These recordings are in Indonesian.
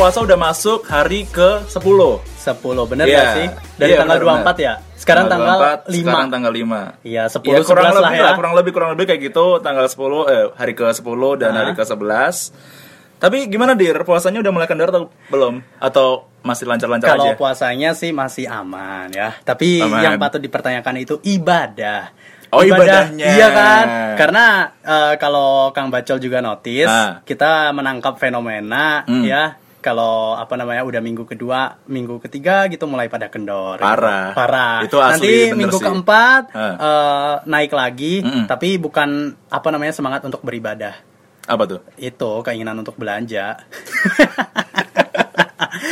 puasa udah masuk hari ke 10 10 bener Iya. gak sih? Dari Iya, tanggal benar, 24 ya? Sekarang tanggal 24, 5 Sekarang tanggal 5 Iya 10 Ya kurang 11 lah lebih ya lah, kurang lebih kurang lebih kayak gitu tanggal 10 eh hari ke 10 dan Ah. hari ke 11. Tapi gimana dir? Puasanya udah mulai kendor atau belum? Atau masih lancar-lancar Kalau aja? puasanya sih masih aman ya Tapi Aman. yang patut dipertanyakan itu ibadah Oh, Ibadah, ibadahnya. Iya kan? Karena eh, kalau Kang Bacol juga notice Ah. Kita menangkap fenomena Hmm. ya kalau apa namanya udah minggu kedua, minggu ketiga gitu mulai pada kendor. gitu. Parah. Parah. Itu asli, Nanti minggu sih. keempat Ah. eh, naik lagi, Mm-mm. tapi bukan apa namanya semangat untuk beribadah. Apa tuh? Itu keinginan untuk belanja.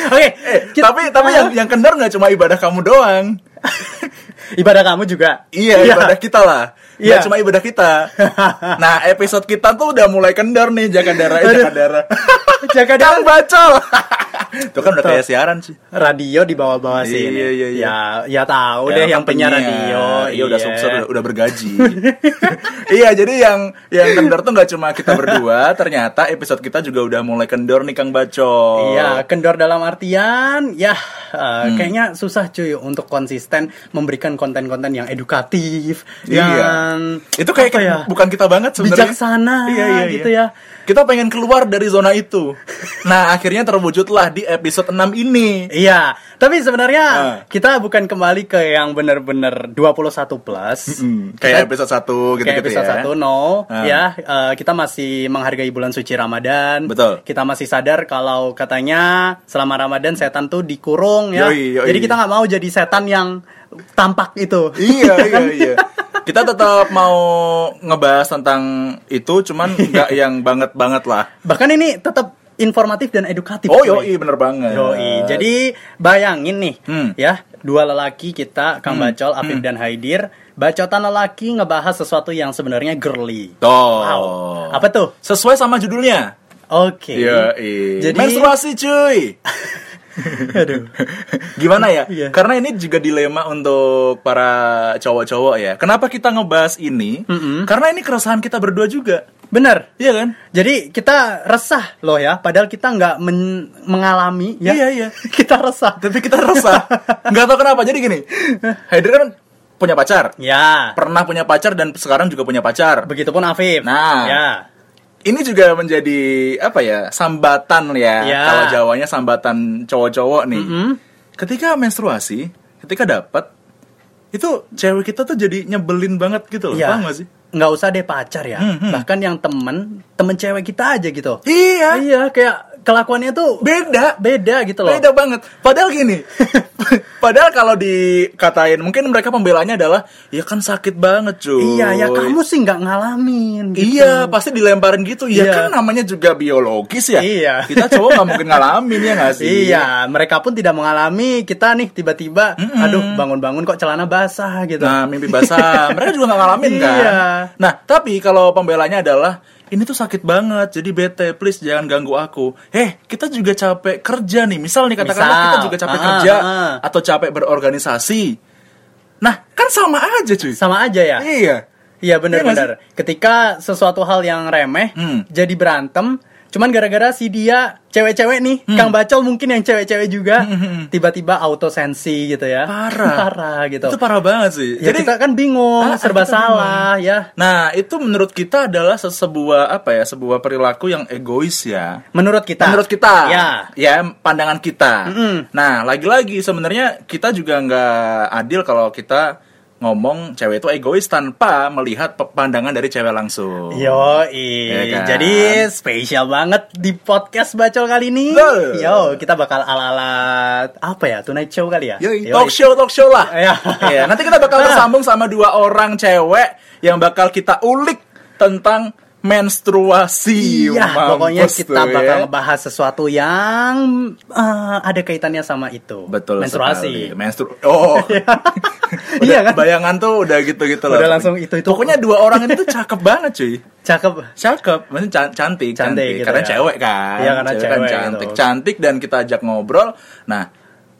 Oke, Eh, kita- tapi tapi yang yang kendor nggak cuma ibadah kamu doang. ibadah kamu juga. Iya, ibadah kita lah. Iya. Cuma ibadah kita. Nah, episode kita tuh udah mulai kendor nih jaga darah, eh, jaga darah. Jaga Kang bacol. Itu kan udah kayak siaran sih. radio di bawah-bawah sini. Iya, iya, iya. Ya, ya tahu Ya, deh yang penyiar radio. Iya, udah sukses, udah, udah bergaji. iya, jadi yang yang kendor tuh nggak cuma kita berdua, ternyata episode kita juga udah mulai kendor nih Kang Bacol. Iya, kendor dalam artian ya uh, Hmm. kayaknya susah cuy untuk konsisten memberikan konten-konten yang edukatif, Iya. yang Itu kayak ya? bukan kita banget sebenarnya. bijaksana Iya, iya, gitu iya. ya. Kita pengen keluar dari zona itu. Nah, akhirnya terwujudlah di episode 6 ini. Iya, tapi sebenarnya Ah. kita bukan kembali ke yang benar-benar 21 plus. Hmm, Kita- kayak episode 1 gitu, kayak gitu episode ya. 1 no Ah. ya eh, kita masih menghargai bulan suci Ramadan Betul. kita masih sadar kalau katanya selama Ramadan setan tuh dikurung ya Yoi, yoi. jadi kita nggak mau jadi setan yang tampak itu iya iya iya kita tetap mau ngebahas tentang itu cuman nggak yang banget banget lah bahkan ini tetap informatif dan edukatif oh yoi bener banget Yoi. Jadi bayangin nih, Hmm. ya dua lelaki kita, Kang Bacol, Afif dan Haidir, bacotan lelaki ngebahas sesuatu yang sebenarnya girly. Tuh. Wow. Apa tuh? sesuai sama judulnya Oke. Yoi. Jadi- menstruasi cuy Aduh. Gimana ya? Iya. Karena ini juga dilema untuk para cowok-cowok ya. Kenapa kita ngebahas ini? Mm-mm. Karena ini keresahan kita berdua juga. Bener. Iya kan? Jadi kita resah loh ya, padahal kita nggak men- mengalami ya. Iya, iya. kita resah. Tapi kita resah. Nggak tahu kenapa. Jadi gini. Haider kan punya pacar. Ya. Pernah punya pacar dan sekarang juga punya pacar. Begitupun Afif. Nah. Ya. Ini juga menjadi apa ya? Sambatan ya. Ya. Kalau Jawanya sambatan cowok-cowok nih. Mm-mm. Ketika menstruasi, ketika dapat itu cewek kita tuh jadi nyebelin banget gitu loh. Iya. Paham gak sih? Nggak usah deh pacar ya. Hmm, hmm. Bahkan yang temen, temen cewek kita aja gitu. Iya. Iya, kayak kelakuannya tuh Beda. beda gitu loh. Beda banget. Padahal gini. padahal kalau dikatain mungkin mereka pembelanya adalah ya kan sakit banget cuy. Iya, ya kamu sih nggak ngalamin. Gitu. Iya, pasti dilemparin gitu. Ya Iya. kan namanya juga biologis ya. Iya. Kita cowok nggak mungkin ngalamin ya nggak sih? Iya, mereka pun tidak mengalami. Kita nih tiba-tiba, Mm-mm. aduh bangun-bangun kok celana basah gitu. Nah, mimpi basah. mereka juga nggak ngalamin kan. Iya. Nah, tapi kalau pembelanya adalah ini tuh sakit banget, jadi bete, please jangan ganggu aku. Eh, kita juga capek kerja nih. Misal nih katakanlah Misal. kita juga capek Ah, kerja ah. atau capek berorganisasi. Nah, kan sama aja cuy. Sama aja ya. Iya. Iya benar-benar. Ketika sesuatu hal yang remeh Hmm. jadi berantem, cuman gara-gara si dia cewek-cewek nih, Kang Bacol mungkin yang cewek-cewek juga, Hmm, hmm, hmm. tiba-tiba auto sensi gitu ya. Parah. Parah gitu. Itu parah banget sih. Ya Jadi kita kan bingung, Ah, serba salah ya. Nah, itu menurut kita adalah se- sebuah apa ya? Sebuah perilaku yang egois ya. Menurut kita. Menurut kita, Ya. ya pandangan kita. Mm-mm. Nah, lagi-lagi sebenarnya kita juga nggak adil kalau kita ngomong cewek itu egois tanpa melihat pandangan dari cewek langsung. Yo, Ya kan? jadi spesial banget di podcast bacol kali ini. Betul. Yo, kita bakal ala-ala apa ya? Tonight show kali ya? Yoi, Yoi. talk show, talk show lah. Ya. Iya, nanti kita bakal tersambung sama dua orang cewek yang bakal kita ulik tentang menstruasi. Iya, Mampus pokoknya kita tuh, bakal ya. ngebahas sesuatu yang eh, ada kaitannya sama itu. Betul Menstruasi. sekali. Menstru Oh. Udah, Iya kan? Bayangan tuh udah gitu-gitu loh. Udah langsung itu-itu. Pokoknya dua orang ini tuh cakep banget cuy. Cakep. Cakep, maksudnya can- cantik, Cantik gitu karena ya. cewek kan. Iya, karena kan cewek cantik, gitu. cantik dan kita ajak ngobrol. Nah,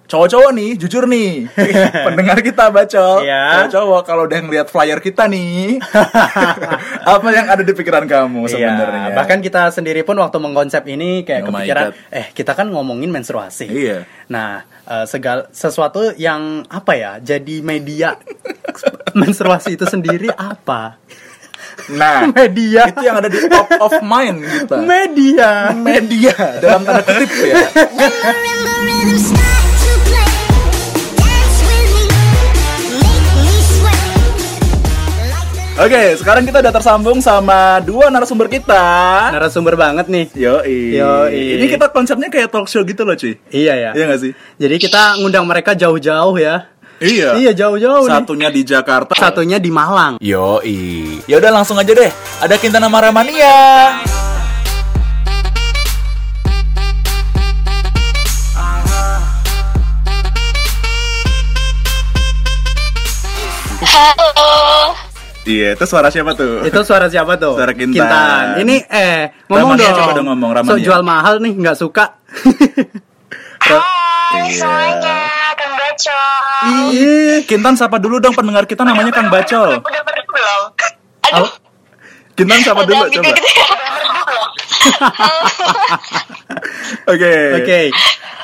cowok-cowok nih, jujur nih, pendengar kita bacol, Iya. cowok-cowok kalau udah ngeliat flyer kita nih, apa yang ada di pikiran kamu sebenarnya? Iya, bahkan kita sendiri pun waktu mengkonsep ini kayak Oh kepikiran, eh kita kan ngomongin menstruasi. Iya. Nah, eh, segal sesuatu yang apa ya, jadi media menstruasi itu sendiri apa? Nah, Media. itu yang ada di top of mind kita. Media. Media dalam tanda kutip ya. Oke, sekarang kita udah tersambung sama dua narasumber kita. Narasumber banget nih. Yoi. Yoi. Ini kita konsepnya kayak talk show gitu loh, cuy. Iya ya. Iya gak sih? Jadi kita ngundang mereka jauh-jauh ya. Iya. Iya jauh-jauh nih. Satunya di Jakarta. Satunya di Malang. Yoi. Ya udah langsung aja deh. Ada Quintana Maramania. Halo. Iya, itu suara siapa tuh? Itu suara siapa tuh? Suara Kintan. Ini eh ngomong Ramania, dong. coba dong ngomong, So Ramania. jual mahal nih nggak suka. Hai Iya. semuanya, Kang Bacol. Ih, Kintan sapa dulu dong pendengar kita namanya Kang Bacol. Udah belum? Aduh, Kintan udah dulu gitu coba. Oke. Oke.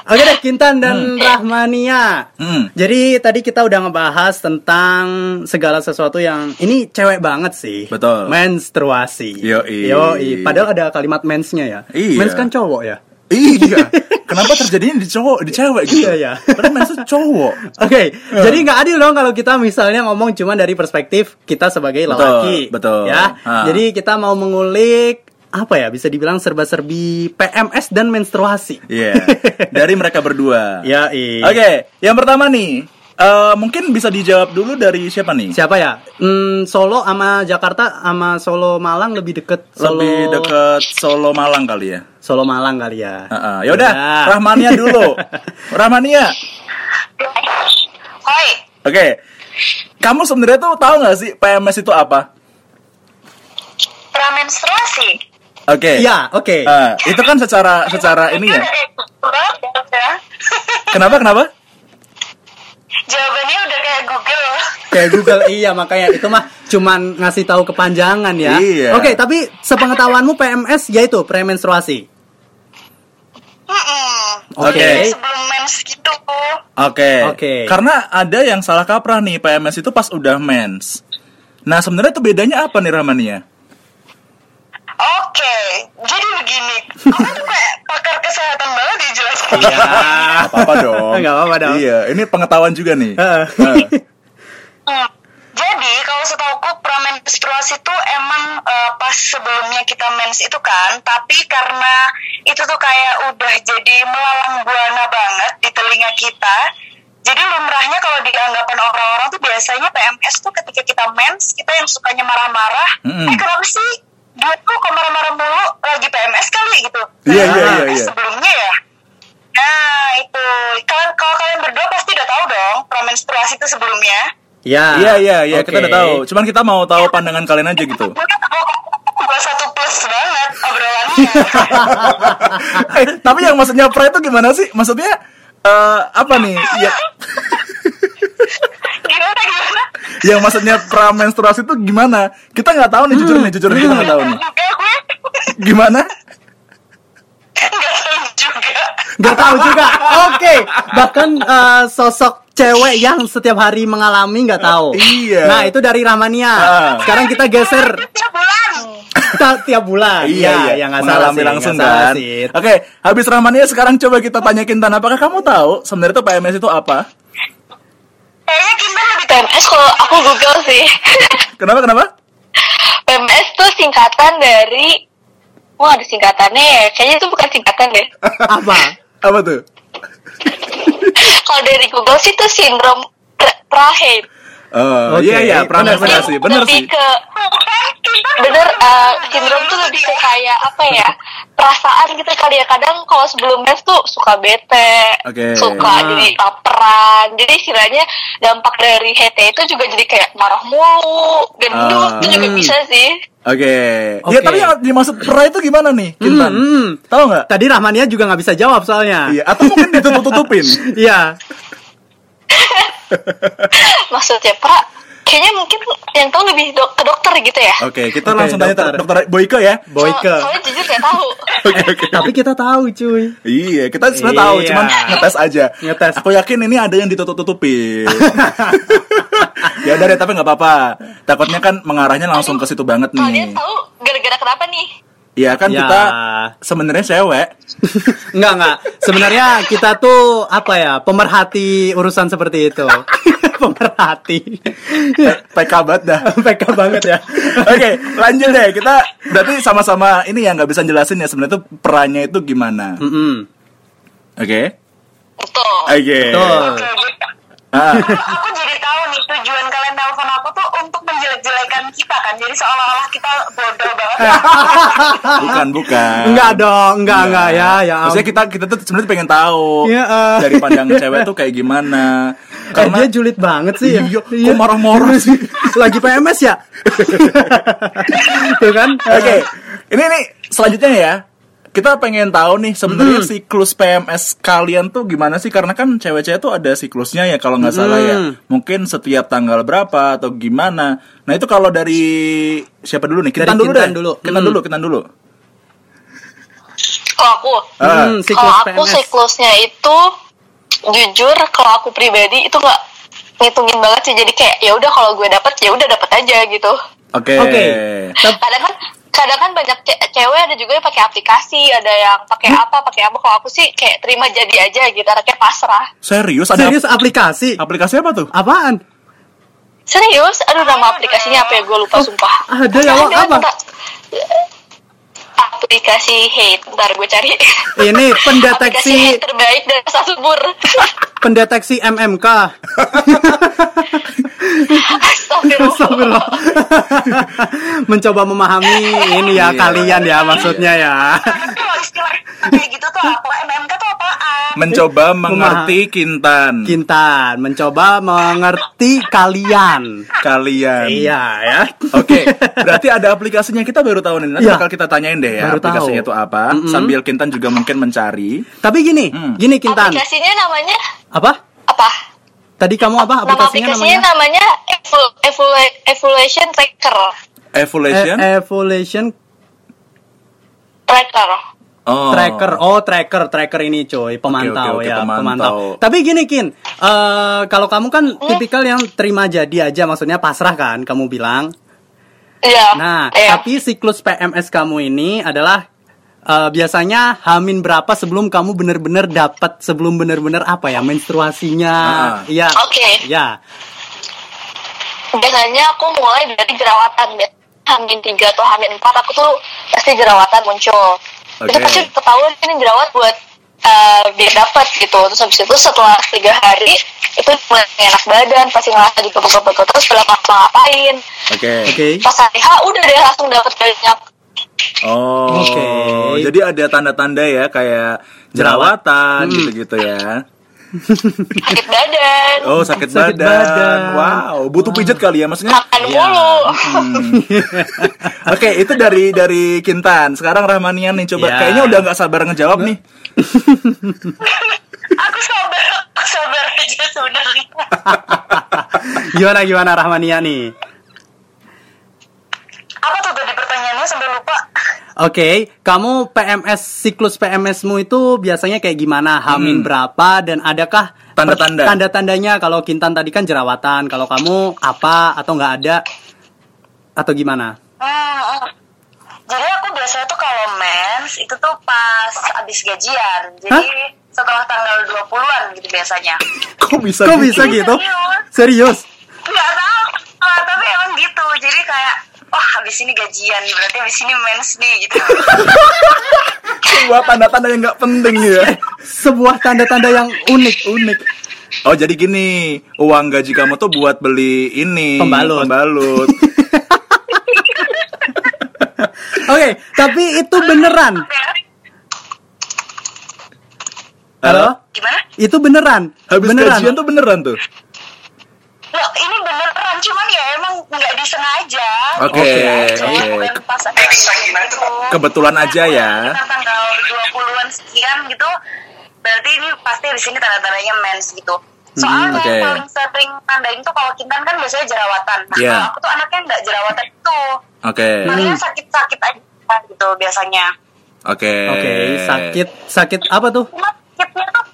Oke deh Kintan dan Rahmania. Hmm. Jadi tadi kita udah ngebahas tentang segala sesuatu yang ini cewek banget sih. Betul. Menstruasi. Yoi. Yoi. Padahal ada kalimat mensnya ya. Iya. Mens kan cowok ya. Iya. Kenapa terjadinya di cowok, di cewek gitu? Iya, iya. Padahal maksudnya cowok. Oke, jadi nggak adil dong kalau kita misalnya ngomong cuma dari perspektif kita sebagai Betul, lelaki, betul. Ya, Ah. jadi kita mau mengulik apa ya bisa dibilang serba-serbi PMS dan menstruasi. Iya. Dari mereka berdua. Ya, iya. Oke, yang pertama nih, eh, mungkin bisa dijawab dulu dari siapa nih? Siapa ya? Hmm, Solo sama Jakarta sama Solo Malang lebih deket. Solo, Lebih deket Solo Malang kali ya. Solo Malang kali ya. Heeh. Yaudah, Ya. Rahmania dulu. Rahmania. Hoi, Oke. Kamu sebenarnya tuh tahu nggak sih PMS itu apa? pramenstruasi. Oke. Iya, oke. Eh, itu kan secara secara ini ya. Google, ya. Kenapa kenapa? Jawabannya udah kayak Google. Kayak Google iya makanya itu mah cuman ngasih tahu kepanjangan ya. Iya. Oke, tapi sepengetahuanmu PMS yaitu premenstruasi. Mm-mm. Oke. Jadi Sebelum mens gitu. Oke. Oke. Karena ada yang salah kaprah nih PMS itu pas udah mens. Nah, sebenarnya itu bedanya apa nih Rahmania? Oke, jadi begini. Kamu tuh kayak pakar kesehatan banget dijelaskan. Iya. Nggak apa-apa dong. Nggak apa-apa dong. Iya, ini pengetahuan juga nih. Heeh. Heeh. Hmm. Jadi kalau setauku pramenstruasi itu emang eh, pas sebelumnya kita mens itu kan, tapi karena itu tuh kayak udah jadi melalang buana banget di telinga kita. Jadi lumrahnya kalau di anggapan orang-orang tuh biasanya PMS tuh ketika kita mens, kita yang sukanya marah-marah. Mm-mm. Eh kenapa sih dia tuh kok marah-marah mulu lagi PMS kali gitu? Iya, Nah, iya, iya, PMS iya. Sebelumnya ya. Nah itu, kalian kalau kalian berdua pasti udah tahu dong pramenstruasi itu sebelumnya. Ya. Iya, iya, iya, kita Oke. udah tahu. Cuman kita mau tahu pandangan kalian aja gitu. Satu plus banget obrolannya. eh, tapi yang maksudnya pra itu gimana sih? Maksudnya eh, apa nih? Ya? yang maksudnya pra menstruasi itu gimana? Kita nggak tahu nih jujur nih, jujur nih kita nggak tahu nih. Gimana? nggak tahu juga. Gak tahu juga. Oke. Bahkan eh, sosok cewek yang setiap hari mengalami nggak tahu. Iya. Nah itu dari Rahmania. Ah. Sekarang kita geser Tiap bulan. Tiap bulan. Iya, ya, iya, nggak salah sih, langsung kan. Oke, habis Rahmania sekarang coba kita tanya Kintan, apakah kamu tahu sebenarnya tuh PMS itu apa? Kayaknya kita lebih PMS kalau aku Google sih. Kenapa kenapa? PMS tuh singkatan dari Wah ada singkatannya ya Kayaknya itu bukan singkatan deh Apa? Apa tuh? Kalau dari Google sih itu sindrom pra- Oh, iya iya, benar, pramentasi, bener lebih sih. ke Bener eh, Sindrom tuh lebih ke kayak Apa ya Perasaan gitu kali ya Kadang kalau sebelum mens tuh suka bete Oke. Suka Ah. jadi laparan Jadi istilahnya Dampak dari HT itu juga jadi kayak marah mulu Gendut Ah. itu juga Hmm. bisa sih Oke. Oke. Ya tapi yang dimaksud pera itu gimana nih, Kintan? hmm. Tahu nggak? Tadi Rahmania juga nggak bisa jawab soalnya. Iya, atau mungkin ditutup-tutupin. Iya. Maksudnya pra, kayaknya mungkin yang tahu lebih dok- ke dokter gitu ya. Oke, kita Oke, langsung tanya dokter. ter- dokter Boyke ya. Boyke. So- soalnya jujur saya tahu. Oke, oke. Tapi kita tahu, cuy. Iya, kita sebenarnya tahu, Iya. cuman ngetes aja. Ngetes. Aku yakin ini ada yang ditutup-tutupin. ya udah deh, tapi nggak apa-apa. Takutnya kan mengarahnya langsung ke situ banget Kalian nih. tahu gara-gara kenapa nih? Iya kan Ya. kita sebenarnya cewek. Enggak, enggak. Sebenarnya kita tuh apa ya? Pemerhati urusan seperti itu. Pemerhati. PK banget dah. PK banget ya. Oke, lanjut deh. Kita berarti sama-sama ini yang nggak bisa jelasin ya sebenarnya tuh perannya itu gimana. Oke. Betul. Oke. Betul. Oke, gitu. Ah, aku jadi tahu tujuan kalian telepon aku tuh untuk menjelek-jelekan kita kan. Jadi seolah-olah kita bodoh banget. bukan, bukan. Enggak dong, enggak, enggak ya, ya. Maksudnya kita kita tuh sebenarnya pengen tahu Iya, eh. dari pandang cewek tuh kayak gimana. Eh, dia julid banget sih ya. Iya, kok marah-marah sih? Lagi PMS ya? Tuh kan? Oke, ini nih selanjutnya ya. Kita pengen tahu nih sebenarnya Hmm. siklus PMS kalian tuh gimana sih? Karena kan cewek-cewek tuh ada siklusnya ya kalau nggak salah ya. Hmm. Mungkin setiap tanggal berapa atau gimana. Nah itu kalau dari siapa dulu nih? Kita dulu deh. dulu. Kita Hmm. dulu, kita dulu. Kalau aku, Ah. Hmm, siklus kalau aku PMS. siklusnya itu jujur kalau aku pribadi itu nggak ngitungin banget sih. Jadi kayak ya udah kalau gue dapet ya udah dapet aja gitu. Oke. Oke. Tep- Kadang kan kadang kan banyak ce- cewek ada juga yang pakai aplikasi, ada yang pakai apa, pakai apa. Kalau aku sih kayak terima jadi aja gitu, anaknya pasrah. Serius ada Serius aplikasi? aplikasi apa tuh? Apaan? Serius? Aduh nama aplikasinya apa ya? Gue lupa sumpah. ada ya, apa? Aplikasi hate, ntar gue cari. Ini Aplikasi pendeteksi hate terbaik dari subur. pendeteksi MMK. Astagfirullah. Mencoba memahami ini ya Iya. kalian ya maksudnya ya. Tapi kalau istilah kayak gitu tuh apa? MMK? Mencoba mengerti Kintan. Kintan mencoba mengerti kalian. Kalian. Iya ya. Oke, berarti ada aplikasinya kita baru tahu nih. Nanti Iya. bakal kita tanyain deh ya Baru aplikasinya tahu. itu apa. Mm-mm. Sambil Kintan juga mungkin mencari. Tapi gini, Hmm. gini Kintan. Aplikasinya namanya Apa? apa? Tadi kamu apa Nama aplikasinya aplikasinya namanya? namanya Evo- Evo- Evaluation Tracker. Evolution. E- Evolution Tracker. Oh. Tracker, oh tracker, tracker ini coy, pemantau oke, ya, pemantau. pemantau. Tapi gini Kin, eh, kalau kamu kan tipikal yang terima jadi aja, maksudnya pasrah kan, kamu bilang. Iya. Nah, Iya. tapi siklus PMS kamu ini adalah eh, biasanya hamin berapa sebelum kamu bener-bener dapat sebelum bener-bener apa ya menstruasinya? Ah. Iya. Oke. Ya. biasanya aku mulai dari jerawatan ya. Hamin tiga atau hamin empat aku tuh pasti jerawatan muncul. Itu Oke. pasti ketahuan ini jerawat buat eh, biar dapat gitu. Terus habis itu setelah tiga hari itu mulai enak badan, pasti ngerasa juga begel-begel terus belum ngapa-ngapain. Oke. Oke. Pas hari H udah deh langsung dapat banyak Oh. Oke. Jadi ada tanda-tanda ya kayak jerawatan Hmm. gitu-gitu ya. Sakit badan, Oh, sakit, Sakit badan. badan. Wow, butuh pijat kali ya maksudnya. makan mulu. Hmm. Oke, itu dari dari Kintan. Sekarang Rahmanian nih coba Ya. kayaknya udah nggak sabar ngejawab nih. Aku sabar, aku sabar aja sebenarnya. Gimana gimana Rahmania nih? Apa tuh tadi pertanyaannya sampai lupa? Oke, kamu PMS siklus PMS-mu itu biasanya kayak gimana? Hamin Hmm. berapa dan adakah Tanda-tanda. tanda-tandanya kalau Kintan tadi kan jerawatan, kalau kamu apa atau nggak ada atau gimana? Hmm. Jadi aku biasanya tuh kalau mens itu tuh pas abis gajian. Jadi setelah tanggal 20-an gitu biasanya. Kok bisa Kok gitu? bisa gitu? Serius? Serius? Nggak tahu, Ah, tapi emang gitu. Jadi kayak wah habis ini gajian berarti habis ini mens nih gitu. Sebuah tanda-tanda yang nggak penting ya. Sebuah tanda-tanda yang unik, unik. Oh jadi gini, uang gaji kamu tuh buat beli ini Pembalut. Pembalut. Oke, tapi itu beneran. Halo? Gimana? Itu beneran. Habis beneran. gajian tuh beneran tuh. Loh, ini beneran cuman ya emang nggak disengaja. Oke, Jadi oke. gitu. Kebetulan aja ya. Kita tanggal 20-an sekian gitu. Berarti ini pasti di sini tanda-tandanya mens gitu. Soalnya oke. yang paling sering tandain tuh kalau Kintan kan biasanya jerawatan. Nah, Iya. kalau aku tuh anaknya nggak jerawatan itu. Oke. Paling sakit-sakit aja gitu biasanya. Oke. Oke, sakit sakit apa tuh? Cuma sakitnya tuh.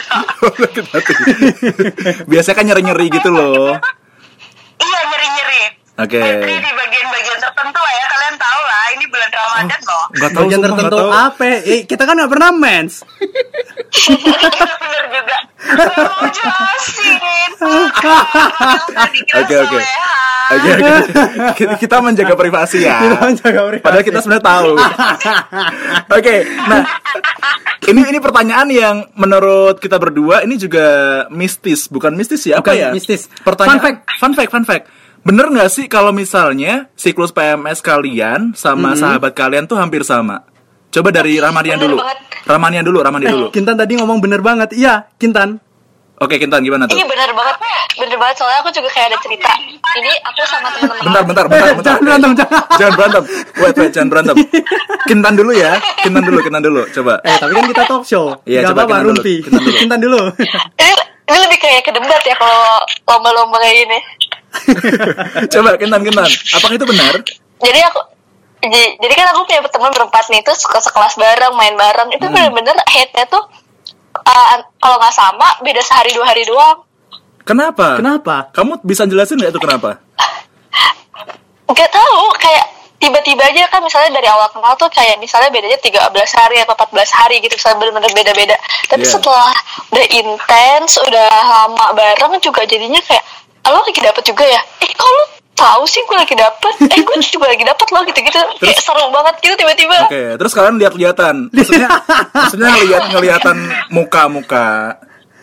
Sakit hati. Biasanya kan nyeri-nyeri gitu loh. Iya nyeri-nyeri. Oke. Nyeri di bagian-bagian tertentu lah ya kalian tahu lah ini bulan Ramadan loh. Enggak tahu Bagian tertentu tahu. apa? Eh, kita kan nggak pernah mens. Bener juga. Gak. Oke, oke. Oke, oke. Kita- Kita menjaga privasi ya. Kita menjaga privasi. Padahal kita sebenarnya tahu. Oke, nah ini ini pertanyaan yang menurut kita berdua ini juga mistis, bukan mistis ya? Apa Bukan ya? mistis. Pertanyaan, Fun fact. fun fact, fun fact. Bener nggak sih kalau misalnya siklus PMS kalian sama sahabat kalian tuh hampir sama? Coba dari Ramanian Bener dulu. banget. Ramanian dulu, Ramanian dulu. Kintan tadi ngomong bener banget. Iya, Kintan. Oke, Kintan gimana tuh? Ini bener banget, bener banget soalnya aku juga kayak ada cerita. Ini aku sama temen-temen. Bentar, bentar, bentar, bentar. Jangan berantem, jangan. Jangan berantem. Wait, wait, jangan berantem. Kintan dulu ya. Kintan dulu, Kintan dulu. Coba. Eh, tapi kan kita talk show. Iya, coba apa-apa, Kintan dulu. Kintan dulu. Kintan dulu. Ini, ini lebih kayak ke debat ya kalau lomba-lomba kayak gini. Coba Kintan, Kintan. Apakah itu benar? Jadi aku jadi, jadi kan aku punya teman berempat nih terus suka sekelas bareng main bareng itu bener-bener hate-nya tuh uh, kalau nggak sama beda sehari dua hari doang Kenapa? Kenapa? Kamu bisa jelasin nggak itu kenapa? nggak tahu kayak tiba-tiba aja kan misalnya dari awal kenal tuh kayak misalnya bedanya 13 hari atau 14 hari gitu misalnya bener-bener beda-beda tapi Iya. setelah udah intens udah lama bareng juga jadinya kayak "Ah, lo lagi dapet juga ya eh kok lo tahu sih gue lagi dapet eh gue juga lagi dapet lo gitu-gitu kayak seru banget gitu tiba-tiba Oke, terus kalian lihat-lihatan. Maksudnya, maksudnya ngelihat ngelihatan muka-muka.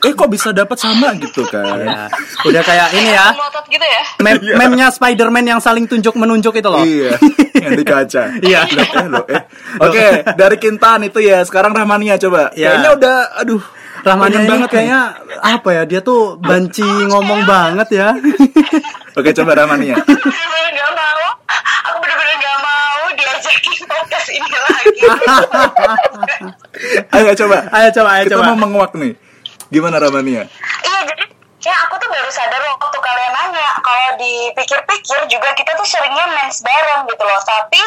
Eh kok bisa dapat sama gitu kan? Ya, udah kayak ini ya. melotot gitu ya Mem memnya Spider-Man yang saling tunjuk menunjuk itu loh. Iya, yang di kaca. Iya. Lihat, eh, loh, eh. Oke, dari Kintan itu ya. Sekarang Rahmania coba. Iya. Kayaknya udah, aduh. Rahmania pengen ini banget nih. kayaknya apa ya? Dia tuh banci ngomong banget ya. Oke, coba Rahmania. bener-bener gak mau aku bener-bener gak mau diajakin podcast ini lagi Ayo coba. Ayo coba, ayo Kita coba. mau menguak nih. Gimana Rahmania? iya jadi ya aku tuh baru sadar waktu kalian nanya kalau dipikir-pikir juga kita tuh seringnya mens bareng gitu loh tapi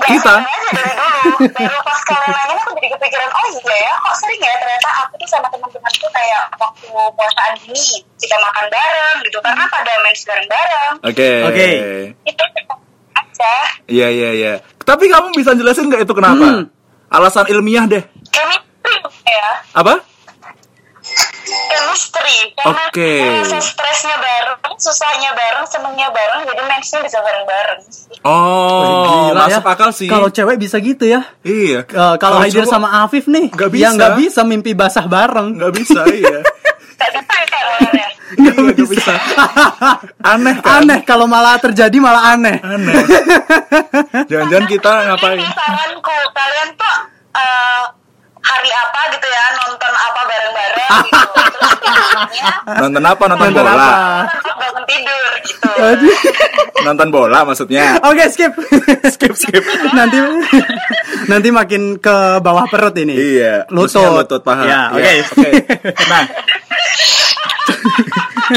Kita? aja dari dulu baru pas kalian nanya aku jadi kepikiran oh iya ya kok sering ya ternyata aku tuh sama teman-teman tuh kayak waktu puasaan gini kita makan bareng gitu karena pada mens bareng-bareng Oke. Oke. itu aja Iya, iya, iya. Tapi kamu bisa jelasin nggak itu kenapa? Hmm. Alasan ilmiah deh. chemistry ya Apa? Chemistry karena Oke. rasa stresnya bareng susahnya bareng senengnya bareng jadi mensnya bisa bareng-bareng Oh, Gila masuk ya. akal sih. Kalau cewek bisa gitu ya. iya. Eh, kalau Haidir sama Afif nih, Nggak ya bisa. nggak bisa mimpi basah bareng. nggak bisa, iya. Gak bisa ya. Nggak Iya, bisa. Aneh kan? Aneh kalau malah terjadi malah aneh. Aneh. Jangan-jangan kita ngapain? Ini saranku kalian tuh eh, hari apa gitu ya nonton apa bareng-bareng gitu terus tidurnya Nonton apa? Nonton, Nonton bola. apa? nonton bangun tidur gitu. Nonton bola maksudnya. Oke skip. skip, skip. nanti nanti makin ke bawah perut ini. Iya, Lutut. lutut paha. Ya, Iya, oke. oke. Nah.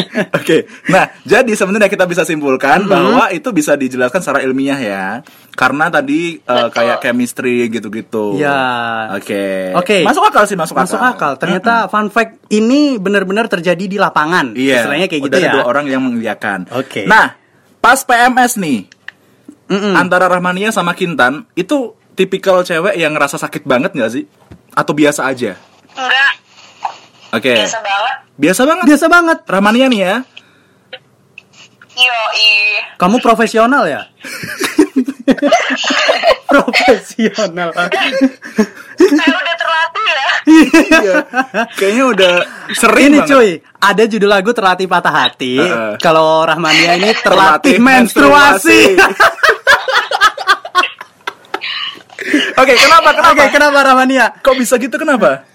Oke, nah jadi sebenarnya kita bisa simpulkan Mm-hmm. bahwa itu bisa dijelaskan secara ilmiah ya, karena tadi eh, kayak chemistry gitu-gitu. Ya. Oke. Oke. Masuk akal sih, masuk, Masuk akal. Ternyata fun fact ini benar-benar terjadi di lapangan. Iya. Istilahnya kayak gitu udah ada ya. dua orang yang mengiyakan. Oke. Nah, pas PMS nih, Mm-mm. antara Rahmania sama Kintan itu tipikal cewek yang ngerasa sakit banget nggak sih? Atau biasa aja? enggak Oke. biasa banget Biasa banget. Biasa banget. Rahmania nih ya. yoi Kamu profesional ya? profesional. saya udah terlatih ya Iya. Kayaknya udah sering ini banget. cuy, ada judul lagu terlatih patah hati. Heeh. Kalau Rahmania ini Terlatih terlatih menstruasi. Oke, kenapa? Kenapa? Oke, kenapa Rahmania? Kok bisa gitu kenapa?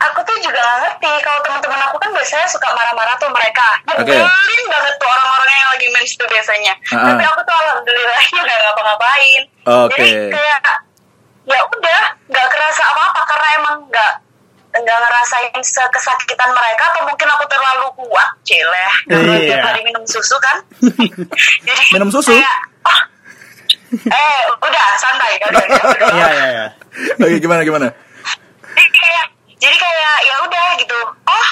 Aku tuh juga gak ngerti kalau teman-teman aku kan biasanya suka marah-marah tuh mereka nyebelin banget tuh orang-orang yang lagi mens tuh biasanya Ah-ah. tapi aku tuh alhamdulillahnya nggak ngapa-ngapain Oke. jadi kayak ya udah nggak kerasa apa-apa karena emang nggak nggak ngerasain kesakitan mereka atau mungkin aku terlalu kuat celeh karena Iya. tiap hari minum susu kan jadi Minum susu? kayak, ah, eh udah santai kan udah, udah. Iya iya iya. Oke, gimana gimana? jadi kayak jadi kayak ya udah gitu oh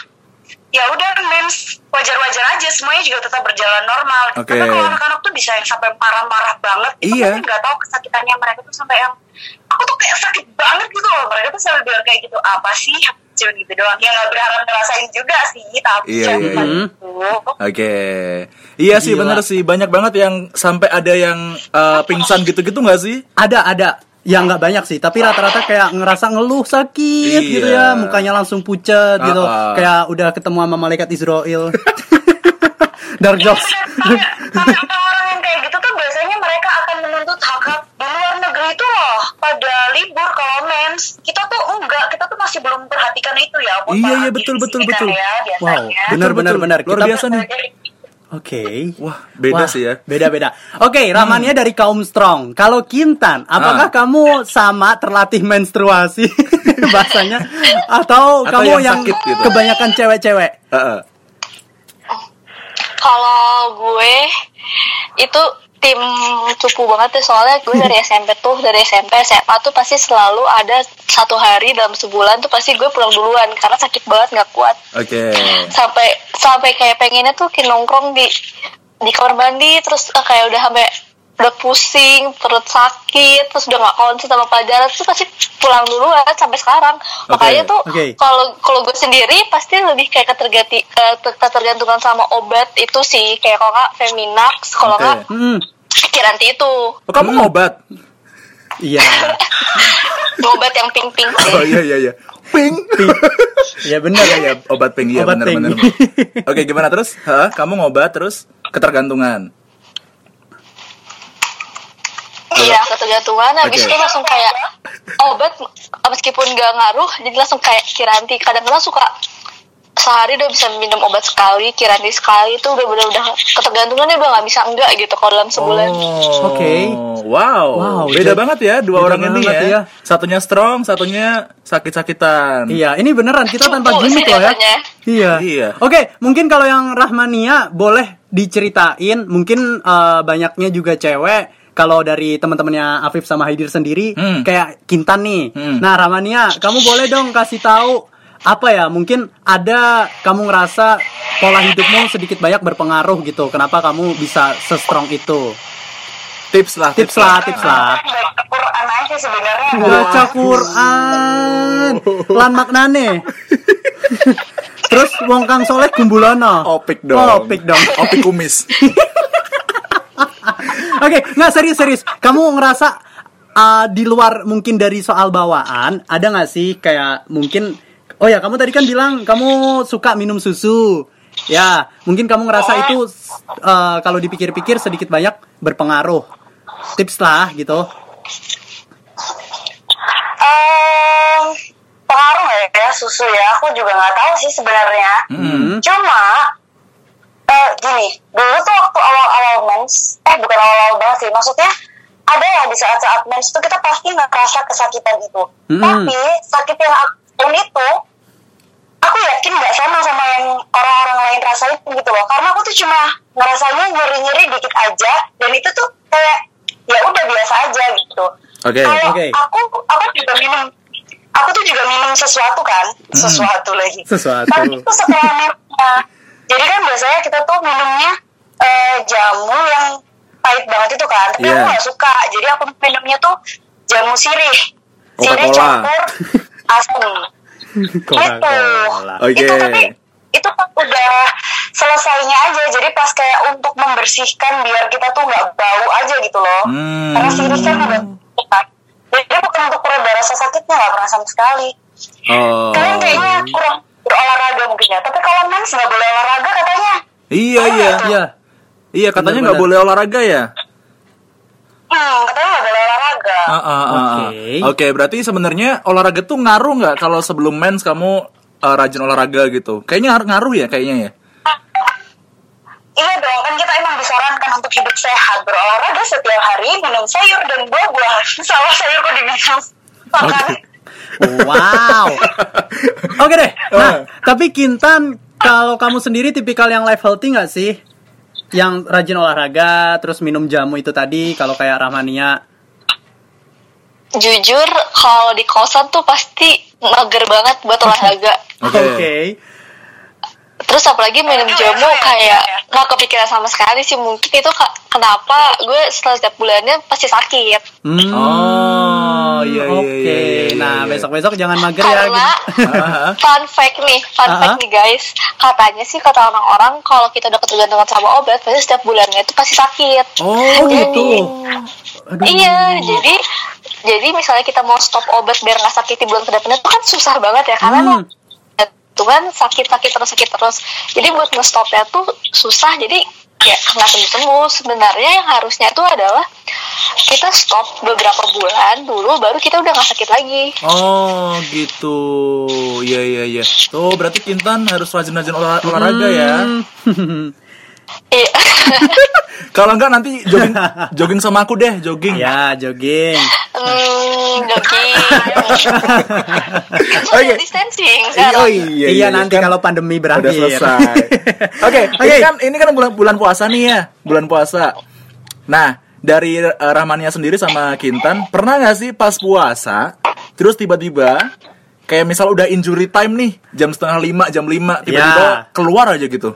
ya udah mens wajar-wajar aja semuanya juga tetap berjalan normal Oke. tapi kalau anak-anak tuh bisa yang sampai parah-parah banget itu Iya. pasti nggak tahu kesakitannya mereka tuh sampai yang aku tuh kayak sakit banget gitu loh mereka tuh selalu bilang kayak gitu apa sih cuma gitu doang ya nggak berharap ngerasain juga sih tapi Iya, ya iya, iya. gitu. Oke. Iya sih Gila. bener sih banyak banget yang sampai ada yang eh, pingsan gitu-gitu nggak sih? Ada ada. Ya nggak banyak sih, tapi rata-rata kayak ngerasa ngeluh sakit Iya. gitu ya, mukanya langsung pucet gitu, Ah, ah. kayak udah ketemu sama malaikat Israel. Dark jokes. Karena orang-orang yang kayak gitu tuh biasanya mereka akan menuntut hak hak di luar negeri itu loh pada libur kalau mens kita tuh enggak kita tuh masih belum perhatikan itu ya Iya, iya, betul, betul, kan betul. ya, Wow, benar benar benar. Luar Kita- biasa nih. Oke. Wah, beda Wah, sih ya. Beda-beda. Oke, Ramania dari kaum strong. Kalau Kintan, apakah Ah. kamu sama terlatih menstruasi bahasanya atau, Atau kamu yang yang, sakit gitu? kebanyakan cewek-cewek? Heeh. Kalau gue itu tim cupu banget deh soalnya gue dari SMP tuh dari SMP SMA tuh pasti selalu ada satu hari dalam sebulan tuh pasti gue pulang duluan karena sakit banget nggak kuat Oke. sampai sampai kayak pengennya tuh kayak nongkrong di di kamar mandi terus eh, kayak udah sampai udah pusing perut sakit terus udah nggak konsen sama pelajaran tuh pasti pulang duluan sampai sekarang makanya tuh kalau kalau gue sendiri pasti lebih kayak keterganti eh, ter- ketergantungan sama obat itu sih kayak kalau nggak Feminax kalau nggak Hmm, Kiranti itu Oh, kamu ngobat? iya. obat yang pink pink Oh iya iya iya. Pink. Iya benar. Iya iya, obat pink iya Obat benar pink. benar. Oke, gimana terus? Hah? Kamu ngobat terus ketergantungan. Iya ketergantungan habis Oke. itu langsung kayak obat meskipun gak ngaruh jadi langsung kayak kiranti kadang-kadang suka sehari udah bisa minum obat sekali kiranti sekali itu udah udah udah ketergantungannya udah nggak bisa enggak gitu kalau dalam sebulan Oh. Oke. Wow. Wow, Beda jadi- banget ya dua orang ini ya. ya. Satunya strong, satunya sakit-sakitan. Iya, ini beneran kita tanpa Cupu gimmick loh ya. Iya. Iya. Oke, mungkin kalau yang Rahmania boleh diceritain, mungkin eh, banyaknya juga cewek. Kalau dari teman-temannya Afif sama Haidir sendiri, Hmm. kayak Kintan nih. Hmm. Nah, Rahmania, kamu boleh dong kasih tahu apa ya? Mungkin ada kamu ngerasa pola hidupmu sedikit banyak berpengaruh gitu. Kenapa kamu bisa se-strong itu? Tips lah, Tips lah, tips lah. baca Quran aja sebenarnya Baca Quran. Lan maknane. Terus wong kang soleh kumbulono. Opik dong. Oh, opik dong. Opik kumis. Oke, nggak serius serius. Kamu ngerasa uh, di luar mungkin dari soal bawaan, ada nggak sih kayak mungkin Oh ya, kamu tadi kan bilang kamu suka minum susu. Ya, mungkin kamu ngerasa itu uh, kalau dipikir-pikir sedikit banyak berpengaruh. Tips lah gitu. Em, pengaruh ya susu ya aku juga nggak tahu sih sebenarnya Hmm. cuma eh, gini dulu tuh waktu awal-awal mens eh bukan awal-awal banget sih maksudnya ada ya di saat-saat mens tuh kita pasti ngerasa kesakitan itu Hmm. tapi sakit yang aku itu aku yakin nggak sama sama yang orang-orang lain rasain gitu loh karena aku tuh cuma ngerasanya nyeri-nyeri dikit aja dan itu tuh kayak ya udah biasa aja gitu Oke. Kalau Oke. aku aku juga minum aku tuh juga minum sesuatu kan sesuatu lagi Sesuatu. kan itu setelah jadi kan biasanya kita tuh minumnya eh, jamu yang pahit banget itu kan tapi aku Iya. nggak suka jadi aku minumnya tuh jamu sirih sirih campur asam gitu Coca-Cola. Oke. itu tapi itu kan udah selesainya aja jadi pas kayak untuk membersihkan biar kita tuh nggak bau aja gitu loh Hmm. karena sirih kan udah kan jadi bukan untuk pereda rasa sakitnya nggak pernah sama sekali Oh. kalian kayaknya kurang berolahraga mungkin ya tapi kalau mens nggak boleh olahraga katanya Iya iya. Iya. Iya katanya nggak boleh olahraga ya. hmm katanya nggak boleh olahraga Ah, ah, ah, ah. Oke. Oke, berarti sebenarnya olahraga tuh ngaruh nggak kalau sebelum mens kamu eh, rajin olahraga gitu. Kayaknya ngar- ngaruh ya kayaknya ya. Iya dong, kan kita emang disarankan untuk hidup sehat, berolahraga setiap hari, minum sayur dan buah-buah. Salah sayur kok diminum. Makan. Wow. Oke deh. Nah, Eh. tapi Kintan, kalau kamu sendiri tipikal yang life healthy nggak sih? Yang rajin olahraga, terus minum jamu itu tadi, kalau kayak Rahmania. Jujur, kalau di kosan tuh pasti mager banget buat olahraga. Oke. Oke. Terus apalagi minum jamu kayak nggak kepikiran sama sekali sih. Mungkin itu kenapa gue setelah setiap bulannya pasti sakit. Hmm, Oh, iya, iya, Oke. iya, iya, iya, Nah, iya. besok-besok jangan mager ya. Karena Ah, fun fact nih, fun fact nih guys. Katanya sih kata orang-orang kalau kita udah ketergantungan sama obat, pasti setiap bulannya itu pasti sakit. Oh, Jadi- gitu. Aduh. Iya, jadi jadi misalnya kita mau stop obat biar nggak sakit di bulan ke depannya itu kan susah banget ya karena Hmm. Emang kan sakit-sakit terus sakit terus. Jadi buat ngestopnya tuh susah. Jadi ya nggak sembuh sembuh. Sebenarnya yang harusnya itu adalah kita stop beberapa bulan dulu, baru kita udah nggak sakit lagi. Oh gitu, iya iya iya. Tuh berarti Kintan harus rajin-rajin olah- olahraga ya. Iya. Kalau enggak nanti jogging jogging sama aku deh, jogging. ya, jogging. Hmm, jogging. Oke. Social distancing Iya, sekarang. oh iya, Iya, nanti kan kalau pandemi udah berakhir. selesai. Oke, ini Oke. kan ini kan bulan bulan puasa nih ya, bulan puasa. Nah, dari eh, Rahmania sendiri sama Kintan, pernah nggak sih pas puasa, terus tiba-tiba kayak misal udah injury time nih, jam setengah lima, jam lima, tiba-tiba Ya. keluar aja gitu.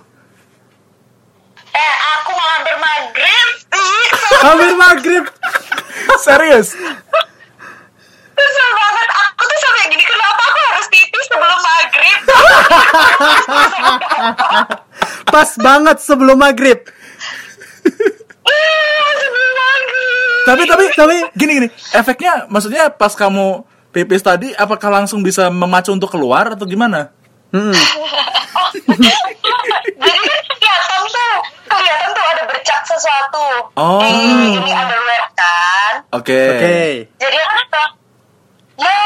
Eh, aku mau hampir maghrib. Ih, Hampir maghrib. Serius? Kesel banget. Aku tuh sampai gini, kenapa aku harus pipis sebelum maghrib? Pas banget sebelum maghrib. Ih, sebelum maghrib. tapi tapi tapi gini gini, efeknya maksudnya pas kamu pipis tadi, apakah langsung bisa memacu untuk keluar atau gimana? Hmm. Jadi kan kelihatan tuh, kelihatan tuh ada bercak sesuatu. Oh. Di ini underwear kan. Oke. Oke. Jadi aku tuh, ya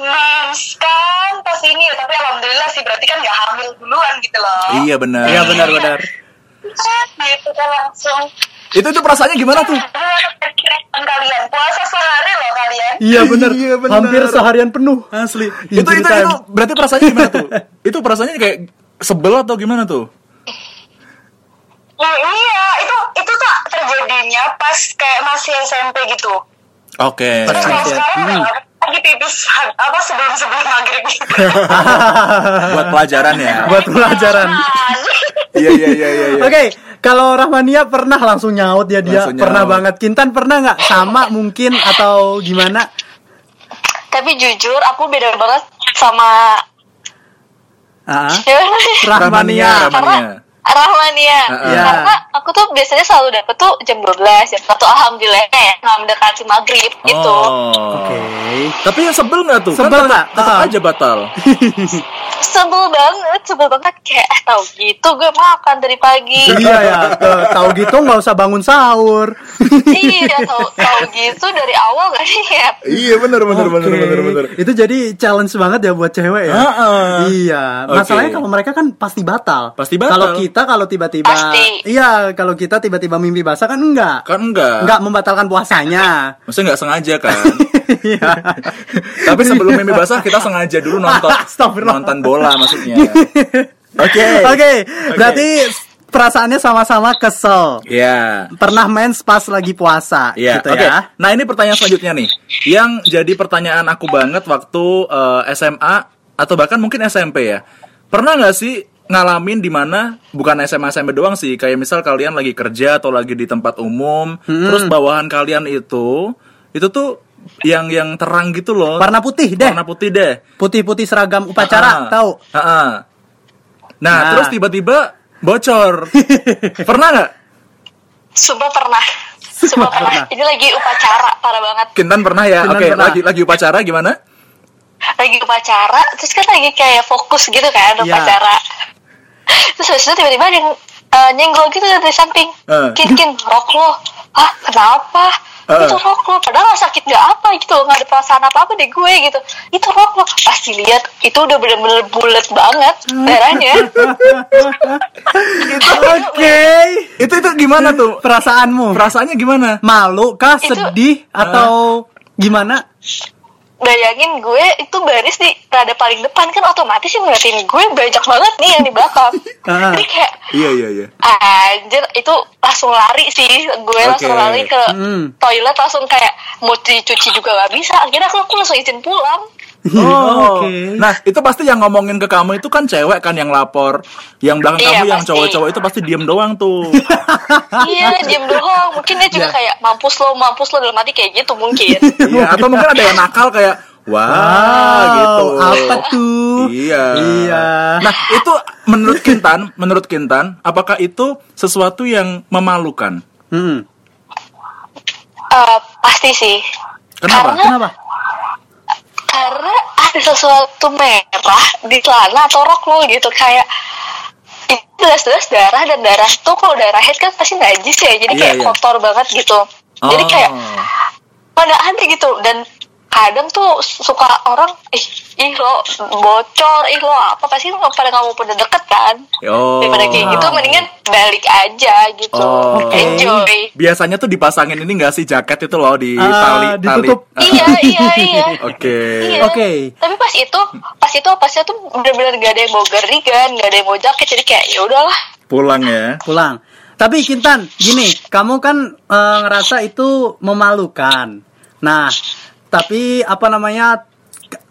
mens kan pas ini ya. Tapi alhamdulillah sih berarti kan nggak hamil duluan gitu loh. Iya benar. Iya benar-benar. Gitu kan langsung. Itu itu perasaannya gimana tuh? Kalian? Puasa sehari loh kalian. Iya benar. Iya, benar. Hampir seharian penuh. Asli. Itu itu time. itu berarti perasaannya gimana tuh? itu perasaannya kayak sebel atau gimana tuh? Nah, iya, itu itu tuh terjadinya pas kayak masih SMP gitu. Oke. Pas Terus kalau sekarang hmm. lagi pipis apa sebelum sebelum maghrib gitu. Buat pelajaran ya. Buat pelajaran. Iya iya iya iya. iya. Oke, kalau Rahmania pernah langsung nyaut ya dia. Langsung Pernah nyaut. banget. Kintan pernah nggak? Sama mungkin atau gimana? Tapi jujur aku beda banget sama Ah, Rahmania. Rahmania. Rahmania. Rahmania. Heeh. Iya. Karena aku tuh biasanya selalu dapet tuh jam 12 jam 1 alhamdulillah ya nggak mendekati maghrib gitu. Oh. Oke. Tapi yang sebel nggak tuh? Sebel kan nggak? tetap Ah. aja batal. Sebel banget, sebel banget kayak eh, tahu gitu gue makan dari pagi. Iya ya, tahu gitu nggak usah bangun sahur. iya, tahu tahu gitu dari awal gak niat. iya benar benar benar Oke. benar benar. Itu jadi challenge banget ya buat cewek ya. Heeh. Iya, Oke. masalahnya kalau mereka kan pasti batal. Pasti batal. Kalau kita kalau tiba-tiba Pasti. Iya, kalau kita tiba-tiba mimpi basah kan enggak. Kan enggak. Enggak membatalkan puasanya. Maksudnya nggak sengaja kan? Iya. Tapi sebelum mimpi basah kita sengaja dulu nonton nonton bola maksudnya. Oke. Oke, berarti perasaannya sama-sama kesel. Iya. Pernah mens pas lagi puasa Iya, gitu oke. ya. Nah ini pertanyaan selanjutnya nih, yang jadi pertanyaan aku banget waktu eh, SMA atau bahkan mungkin SMP ya. Pernah nggak sih ngalamin di mana bukan SMA SMP doang sih, kayak misal kalian lagi kerja atau lagi di tempat umum, terus bawahan kalian itu itu tuh yang yang terang gitu loh, Warna putih deh. warna putih deh. Putih-putih seragam upacara, Ah, tahu? ah, ah. Nah, Nah. terus tiba-tiba bocor. Pernah nggak? Sumpah pernah. Sumpah pernah. Ini lagi upacara parah banget. Kintan pernah ya? Oke, pernah. lagi lagi upacara gimana? Lagi upacara, terus kan lagi kayak fokus gitu kan Iya. upacara. Terus habis itu tiba-tiba ada yang eh, nyenggol gitu dari samping. Eh. Kin, kin, rok lo. Ah, kenapa? Heeh. itu rok lo padahal nggak sakit nggak apa gitu nggak ada perasaan apa apa deh gue gitu itu rok lo pasti lihat itu udah bener-bener bulat banget darahnya Oke. Itu itu gimana tuh? Perasaanmu? Perasaannya gimana? Malu kah, Itu- sedih atau gimana? Bayangin gue itu baris di rada paling depan kan otomatis sih ngeliatin gue banyak banget nih yang di belakang Ah. jadi kayak Iya iya iya. anjir itu langsung lari sih gue langsung Oke. lari ke Hmm. toilet langsung kayak mau dicuci juga gak bisa akhirnya aku, aku langsung izin pulang Oh, Oke. nah itu pasti yang ngomongin ke kamu itu kan cewek kan yang lapor, yang belakang Iya, kamu yang pasti. cowok-cowok itu pasti diem doang tuh. iya diem doang mungkin dia juga Iya. kayak mampus lo mampus lo dalam hati kayak gitu mungkin Iya, atau mungkin ada yang nakal kayak wah Wow, gitu. apa tuh? Iya. Iya. Nah, itu menurut Kintan, menurut Kintan, apakah itu sesuatu yang memalukan? Hmm. Eh, pasti sih Kenapa? Karena- Kenapa? Karena ada sesuatu merah di celana atau rok lo gitu kayak itu jelas-jelas darah dan darah tuh kalau darah head kan pasti najis ya jadi Iya, kayak iya. kotor banget gitu jadi Oh. kayak pada aneh gitu dan kadang tuh suka orang ih ih lo bocor ih lo apa pasti lo pada nggak mau pada deket kan Oh. daripada kayak gitu mendingan balik aja gitu Oh. Oke. enjoy Biasanya tuh dipasangin ini gak sih jaket itu loh di Ah, tali tali. ditutup. iya iya iya Oke. Iya. Oke. Tapi pas itu, pas itu pasnya tuh bener-bener gak ada yang mau gerigan, gak ada yang mau jaket, jadi kayak ya udahlah. Pulang ya. Pulang. Tapi Kintan, gini, kamu kan eh, ngerasa itu memalukan. Nah, tapi apa namanya?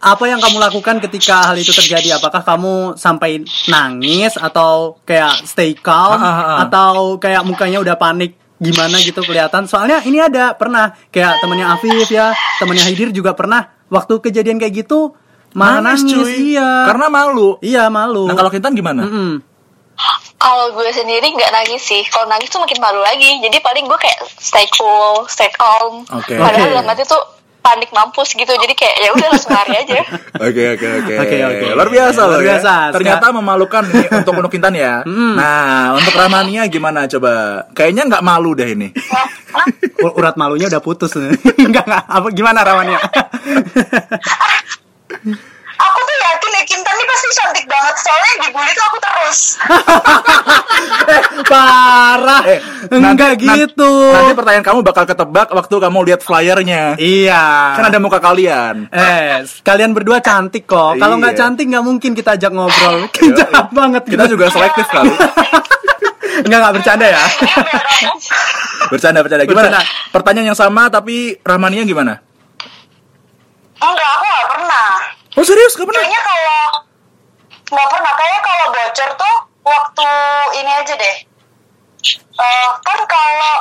Apa yang kamu lakukan ketika hal itu terjadi? Apakah kamu sampai nangis atau kayak stay calm Ah, ah, ah. atau kayak mukanya udah panik gimana gitu kelihatan? Soalnya ini ada pernah kayak temennya Afif ya, temennya Hidir juga pernah waktu kejadian kayak gitu malah nangis, cuy. iya. Karena malu. iya malu. Nah, kalau Kintan gimana? Mm-mm. Kalau gue sendiri nggak nangis sih, kalau nangis tuh makin malu lagi. Jadi paling gue kayak stay cool, stay calm. Oke. Padahal Oke. dalam hati tuh panik mampus gitu. Jadi kayak ya udah langsung lari aja. Oke oke oke. Oke, oke. Luar biasa Luar ya. biasa. Ternyata memalukan nih untuk untuk Kintan ya. Mm. Nah, untuk Ramania gimana coba? Kayaknya nggak malu deh ini. Ur- urat malunya udah putus enggak enggak apa gimana rawannya Aku tuh yakin ya Kintan ini pasti cantik banget soalnya dibully tuh aku terus. parah Eh, enggak nanti- nan- gitu Nanti pertanyaan kamu bakal ketebak waktu kamu lihat flyernya. iya Kan ada muka kalian. eh kalian berdua cantik kok kalau nggak Iya. cantik nggak mungkin kita ajak ngobrol jahat banget Kita juga selektif kali. enggak enggak bercanda ya Bercanda bercanda. Gimana? Bercanda. Pertanyaan yang sama tapi Rahmania gimana? Enggak, aku nggak pernah. Oh serius gak pernah? Kayaknya kalau nggak pernah. Kayaknya kalau bocor tuh waktu ini aja deh. Eh, kan kalau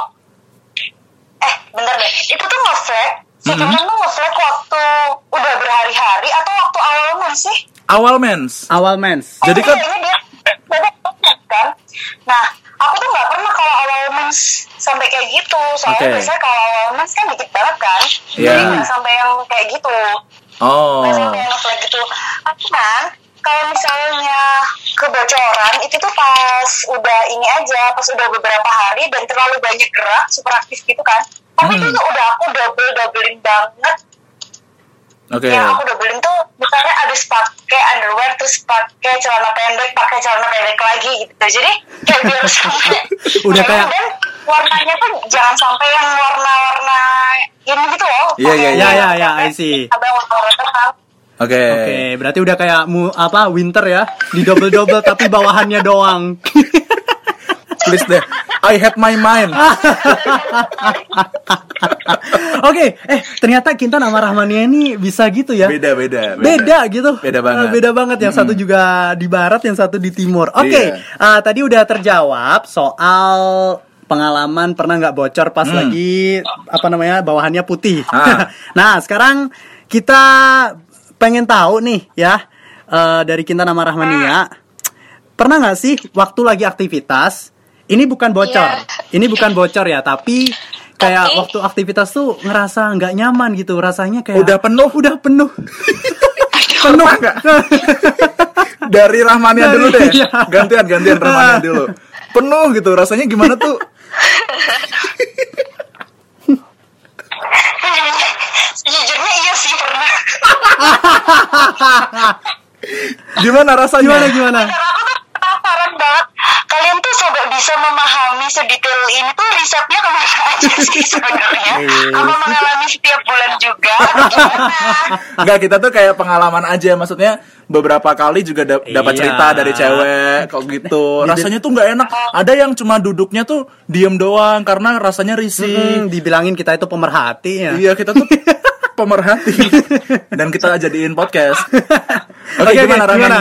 eh bener deh. Itu tuh nge-flag. Si Mhm. Kintan tuh nge-flag waktu udah berhari-hari atau waktu awal men sih? Awal mens. awal mens Oh, Jadi kan- iya, iya, dia dia kan. Nah, aku tuh nggak pernah kalau awal mens sampai kayak gitu. Soalnya Oke. biasanya kalau awal mens kan dikit banget kan. Iya. Jadi nggak sampai yang kayak gitu. Oh. Biasanya kayak nge-flag gitu. Cuman kalau misalnya kebocoran itu tuh pas udah ini aja, pas udah beberapa hari dan terlalu banyak gerak, super aktif gitu kan. Tapi itu Hmm. tuh udah aku double doublein banget. Oke. Yang aku doublein tuh misalnya habis pakai underwear terus pakai celana pendek, pakai celana pendek lagi gitu. Jadi kayak biar sampai Udah kayak- warnanya tuh jangan sampai yang warna-warna gini gitu loh. Iya, iya, iya. Ya, ya, ya, I see. Ada yang warna terang. Oke. Oke, berarti udah kayak mu apa winter ya, di double double tapi bawahannya doang. Please deh. I had my mind. Oke, eh ternyata Kintan sama Rahmania ini bisa gitu ya. Beda beda. Beda gitu. Beda banget. Eh, Beda banget. Yang satu juga di barat, yang satu di timur. Oke, Iya. eh, tadi udah terjawab soal pengalaman pernah nggak bocor pas Hmm. lagi apa namanya bawahannya putih. Ah. nah, sekarang kita pengen tahu nih ya eh, dari Kintan sama Rahmania. Pernah nggak sih waktu lagi aktivitas? Ini bukan bocor. Iya. Ini bukan bocor ya, tapi kayak Tapi- waktu aktivitas tuh ngerasa nggak nyaman gitu, rasanya kayak Udah penuh. udah penuh. penuh nggak? Dari Rahmania dulu deh. Iya. Gantian gantian Rahmania dulu penuh gitu. Rasanya gimana tuh? Sejujurnya iya sih pernah. Gimana rasanya? Gimana gimana? Aku tuh penasaran banget kalian tuh sampai bisa memahami sedetail ini tuh risetnya ke mana aja sih sebenarnya apa mengalami setiap bulan juga Enggak, kita tuh kayak pengalaman aja maksudnya beberapa kali juga dap- dapat Iya. cerita dari cewek kok gitu. Rasanya tuh nggak enak. Ada yang cuma duduknya tuh diem doang karena rasanya risih. Hmm, dibilangin kita itu pemerhati ya. Iya, kita tuh pemerhati dan kita jadiin podcast. Oke, Oke, oke, gimana gimana?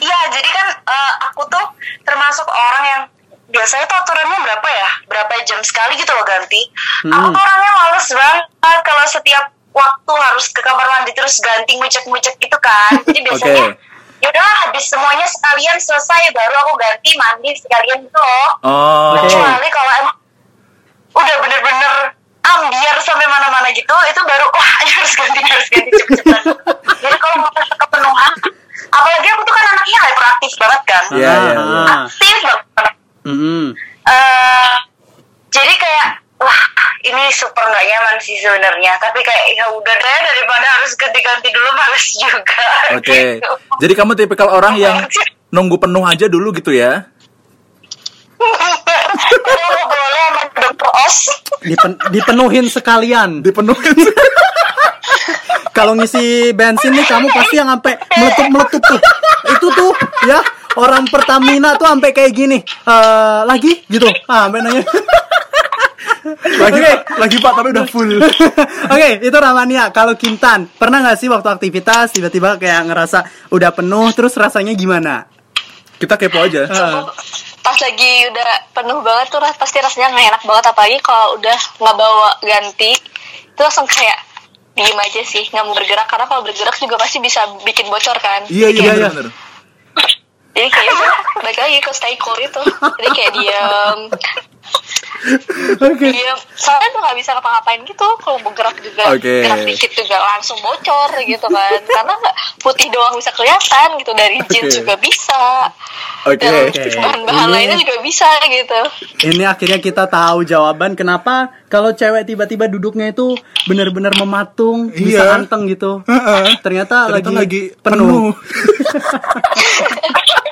Iya, jadi kan eh, aku tuh termasuk orang yang biasanya tuh aturannya berapa ya? Berapa jam sekali gitu loh ganti. Aku tuh orangnya males banget kalau setiap waktu harus ke kamar mandi terus ganti ngucek-ngucek gitu kan. Jadi biasanya Oke. ya udahlah habis semuanya sekalian selesai baru aku ganti mandi sekalian gitu loh. Oh, Oke. Kecuali kalau emang udah bener-bener ambiar sampai mana-mana gitu, itu baru wah harus ganti harus ganti cepet-cepet. Jadi kalau merasa kepenuhan, apalagi aku tuh kan anaknya hyperaktif banget kan, Iya, iya, iya. Ah. aktif banget. Mm-mm. Eh, jadi kayak wah ini super nggak nyaman sih sebenarnya. Tapi kayak ya udah deh daripada harus ganti-ganti dulu males juga. Oke. Gitu. Jadi kamu tipikal orang yang nunggu penuh aja dulu gitu ya? Dipen- dipenuhin sekalian. Dipenuhin. Kalau ngisi bensin nih kamu pasti yang sampai meletup-meletup tuh. Itu tuh ya orang Pertamina tuh sampai kayak gini. Eh lagi gitu. Ah, sampai nanya. lagi Oke. Pak, lagi Pak tapi udah full. Oke, itu Ramania. Kalau Kintan, pernah nggak sih waktu aktivitas tiba-tiba kayak ngerasa udah penuh, terus rasanya gimana? Kita kepo aja. Eh, pas lagi udah penuh banget tuh ras- pasti rasanya nggak enak banget apalagi kalau udah nggak bawa ganti itu langsung kayak diem aja sih nggak mau bergerak karena kalau bergerak juga pasti bisa bikin bocor kan Iya, iya, Iya, iya. bener. jadi kayak udah balik lagi ke stay cool itu jadi kayak diem Oke. diem soalnya tuh nggak bisa ngapa-ngapain gitu kalau bergerak juga Oke. gerak dikit juga langsung bocor gitu kan karena nggak putih doang bisa kelihatan gitu dari jeans Oke. juga bisa Oke. dan Oke. bahan-bahan Ini- lainnya juga bisa gitu Ini akhirnya kita tahu jawaban kenapa kalau cewek tiba-tiba duduknya itu benar-benar mematung, bisa Iya. anteng gitu. Ternyata, Ternyata lagi, lagi penuh. penuh.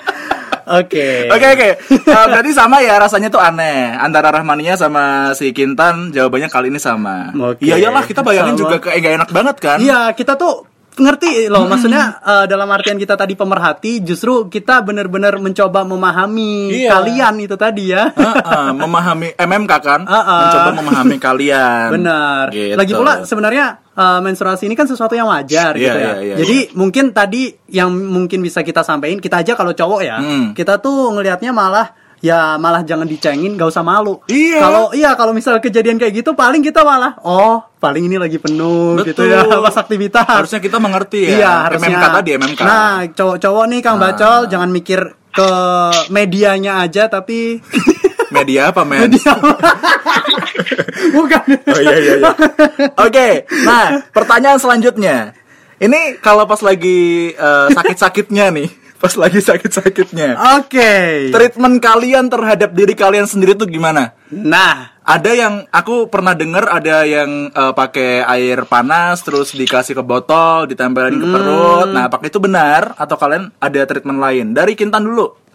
Oke. Oke oke. Eh, berarti sama ya rasanya tuh aneh antara Rahmania sama si Kintan jawabannya kali ini sama. Oke. Iya iyalah kita bayangin Sama. juga kayak gak enak banget kan? Iya, kita tuh ngerti loh maksudnya eh, dalam artian kita tadi pemerhati justru kita benar-benar mencoba memahami Iya. kalian itu tadi ya. Heeh, memahami MMK kan? Heeh. Mencoba memahami kalian. Benar. Gitu. Lagi pula sebenarnya eh, menstruasi ini kan sesuatu yang wajar Iya, gitu ya. iya, iya, Jadi mungkin tadi yang mungkin bisa kita sampaikan kita aja kalau cowok ya, Hmm. kita tuh ngelihatnya malah ya malah jangan dicengin, gak usah malu. Iya. Kalau iya kalau misal kejadian kayak gitu paling kita malah oh paling ini lagi penuh gitu ya Betul. pas aktivitas. Harusnya kita mengerti ya. Iya harusnya. MMK tadi MMK. Nah cowok-cowok nih Kang Ah. Bacol jangan mikir ke medianya aja tapi Media apa men? media bukan. Oh iya iya iya. Oke, nah pertanyaan selanjutnya. Ini kalau pas lagi eh, sakit-sakitnya nih, pas lagi sakit-sakitnya. Oke. Treatment kalian terhadap diri kalian sendiri tuh gimana? Nah, Ada yang aku pernah dengar ada yang eh, pakai air panas terus dikasih ke botol, ditempelin ke perut. Nah, apakah itu benar atau kalian ada treatment lain? Dari Kintan dulu.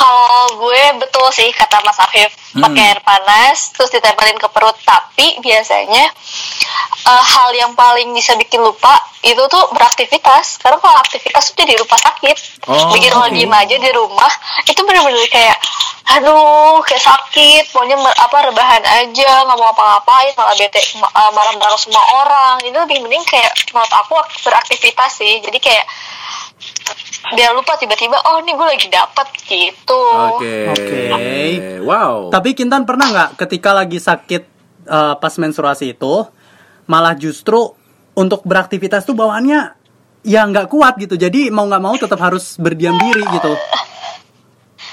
Kalau gue betul sih kata Mas Afif. Pakai air panas terus ditempelin ke perut. Tapi biasanya eh, hal yang paling bisa bikin lupa itu tuh beraktivitas. Karena kalau aktivitas tuh jadi lupa sakit. Oh, bikin orang oke. diem aja di rumah itu bener-bener kayak aduh kayak sakit. Maunya apa rebahan aja. Nggak mau apa-ngapain malah bete ma- eh, marah-marah semua orang. Itu lebih mending kayak menurut aku beraktivitas sih. Jadi kayak biar lupa tiba-tiba oh ini gue lagi dapat gitu Oke. Oke. Wow. tapi Kintan pernah nggak ketika lagi sakit eh, pas menstruasi itu malah justru untuk beraktivitas tuh bawaannya ya nggak kuat gitu. Jadi mau nggak mau tetap harus berdiam diri gitu.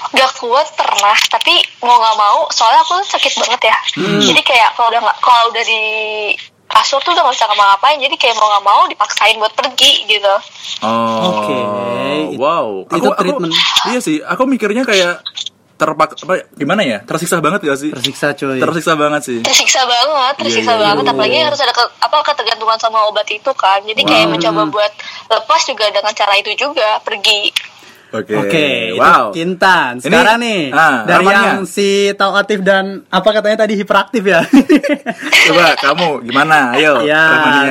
gak kuat pernah tapi mau nggak mau soalnya aku sakit banget ya Hmm. jadi kayak kalau udah nggak kalau udah di kasur tuh udah nggak bisa ngapa-ngapain jadi kayak mau nggak mau dipaksain buat pergi gitu Oh. Oke. Wow. Itu treatment. iya sih. Aku mikirnya kayak terpak apa gimana ya? Tersiksa banget gak sih? Tersiksa cuy. Tersiksa banget sih. tersiksa banget tersiksa Iya, iya, banget iya. apalagi harus ada ke, apa ketergantungan sama obat itu kan jadi kayak Wow. mencoba buat lepas juga dengan cara itu juga pergi Oke. Oke, Wow. itu Kintan. Ini, Sekarang nih ah, dari Ramanya. yang si tauatif dan apa katanya tadi hiperaktif ya. Coba kamu gimana? Ayo. ya,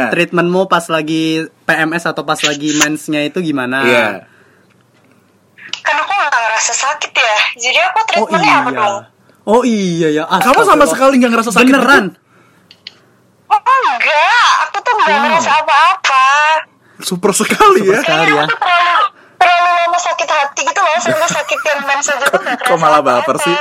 treatmentmu pas lagi PMS atau pas lagi mensnya itu gimana? Iya. Kan aku nggak ngerasa sakit ya. Jadi aku Oh treatmentnya apa iya. dong? Oh iya ya. Kamu sama sekali nggak ngerasa sakit Beneran? Oh enggak, aku tuh nggak Wow. ngerasa apa-apa. Super sekali ya. Sekali ya. Lama sakit hati gitu loh sampai sakit yang mens aja tuh nggak Kok malah baper sih?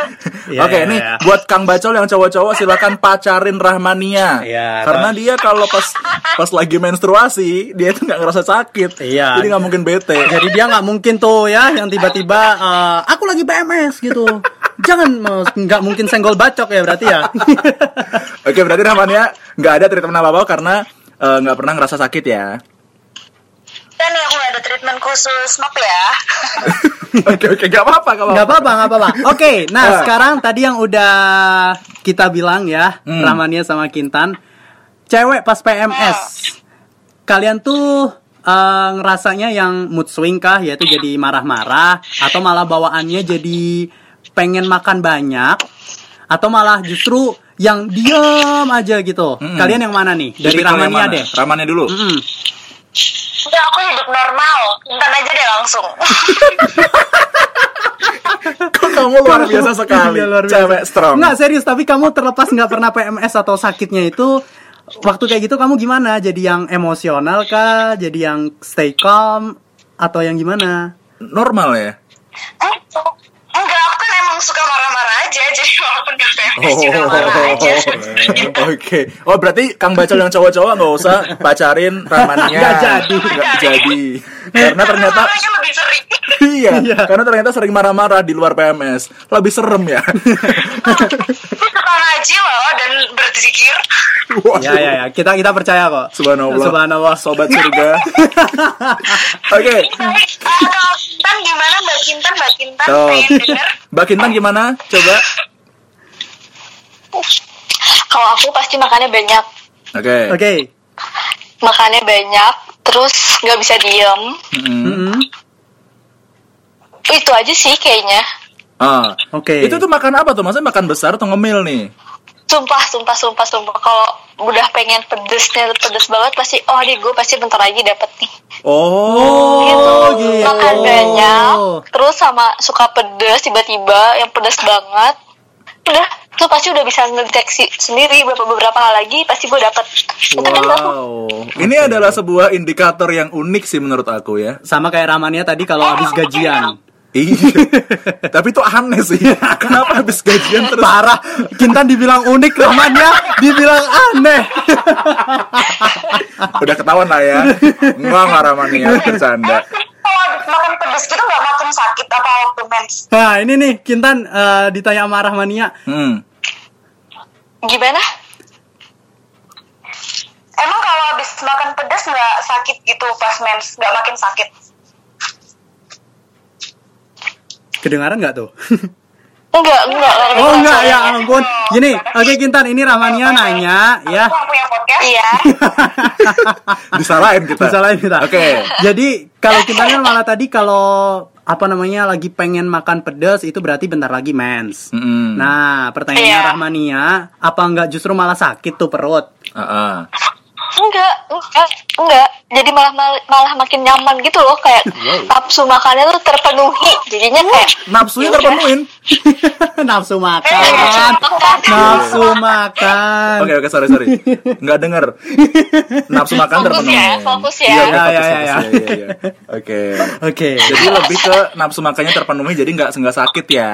Iya, Oke, iya, nih iya. buat Kang Bacol yang cowok-cowok silakan pacarin Rahmania. Iya, Karena dia kalau pas pas lagi menstruasi dia itu nggak ngerasa sakit. Iya. Jadi nggak mungkin bete. Jadi dia nggak mungkin tuh ya yang tiba-tiba eh, aku lagi PMS gitu. Jangan nggak mungkin senggol bacok ya berarti ya. Oke, berarti Rahmania nggak ada treatment apa-apa karena eh, nggak pernah ngerasa sakit ya. Dan nih nggak ada treatment khusus, maaf ya. Oke, oke, nggak apa-apa kalau Nggak apa-apa, nggak apa-apa. Oke, nah Ah. sekarang tadi yang udah kita bilang ya, Hmm. Ramania sama Kintan, cewek pas PMS, kalian tuh eh, ngerasanya yang mood swing kah, yaitu jadi marah-marah, atau malah bawaannya jadi pengen makan banyak, atau malah justru yang diam aja gitu. Mm-mm. Kalian yang mana nih? Dari Ramania deh. Rahmania dulu. Mm-mm. Udah aku hidup normal, ntar aja deh langsung. Kok kamu luar biasa sekali. Iya, luar biasa. Cewek strong. Nggak serius, tapi kamu terlepas nggak pernah PMS atau sakitnya itu waktu kayak gitu kamu gimana? Jadi yang emosional kah? Jadi yang stay calm atau yang gimana? Normal ya? Enggak, kan emang suka marah-marah aja, jadi walaupun gak PMS Oh, juga marah aja. Oke. Oh, berarti Kang Bacol yang cowok-cowok nggak usah pacarin Rahmania. Nggak jadi. Nggak jadi. Karena ternyata lebih sering. iya, Iya. karena ternyata sering marah-marah di luar PMS. Lebih serem ya. Suka ngaji loh dan berzikir. Ya ya ya, kita kita percaya kok. Subhanallah. Subhanallah. Sobat surga. Oke. Eh, kalau Kintan gimana Mbak Kintan? Mbak Kintan Oh. pengen denger. Mbak Kintan gimana? Coba. kalau aku pasti makannya banyak Oke. Oke. makannya banyak terus nggak bisa diem Mm-mm. Mm-mm. itu aja sih kayaknya Ah. Oke. Itu tuh makan apa tuh? Maksudnya makan besar atau ngemil nih? Sumpah sumpah sumpah sumpah kalau udah pengen pedesnya pedes banget pasti oh nih gue pasti bentar lagi dapet nih Oh. gitu gitu. makan banyak terus sama suka pedes tiba-tiba yang pedes banget udah tuh pasti udah bisa ngedeteksi sendiri beberapa beberapa hal lagi pasti gue dapet itu kan Wow. Ini adalah sebuah indikator yang unik sih menurut aku ya. Sama kayak Ramania tadi kalau habis gajian. Iya. Tapi itu aneh sih. Kenapa habis gajian terus Parah. Kintan dibilang unik, Ramania dibilang aneh. udah ketahuan lah ya. Enggak enggak Ramania bercanda. Kalau habis makan pedes gitu nggak makin sakit apa waktu mens? Nah, ini nih Kintan eh, ditanya sama Rahmania. Hmm. gimana Emang kalau habis makan pedes nggak sakit gitu pas mens? Nggak makin sakit? Kedengaran nggak tuh? enggak enggak enggak Oh enggak ya ampun. Gini, oke Kintan ini Rahmania nanya ya. Iya Disalahin kita. Disalahin kita. Oke. Jadi kalau Kintan kan malah tadi kalau apa namanya lagi pengen makan pedas itu berarti bentar lagi mens. Mm-mm. Nah, pertanyaannya Iya. Rahmania, apa enggak justru malah sakit tuh perut? Ah, ah. Enggak enggak enggak jadi malah malah, malah makin nyaman gitu loh kayak nafsu makannya tuh terpenuhi jadinya kayak Nafsunya ya terpenuhin. Nafsu Eh, makan. makan. Nafsu makan. Oke oke sorry sorry. Nggak denger. Nafsu makan Fokus terpenuhi. ya, fokus ya. Iya, Ya, oke, fokus, ya, fokus, ya, ya. iya, iya, iya. Oke. Oke. Jadi lebih ke nafsu makannya terpenuhi jadi nggak nggak sakit ya.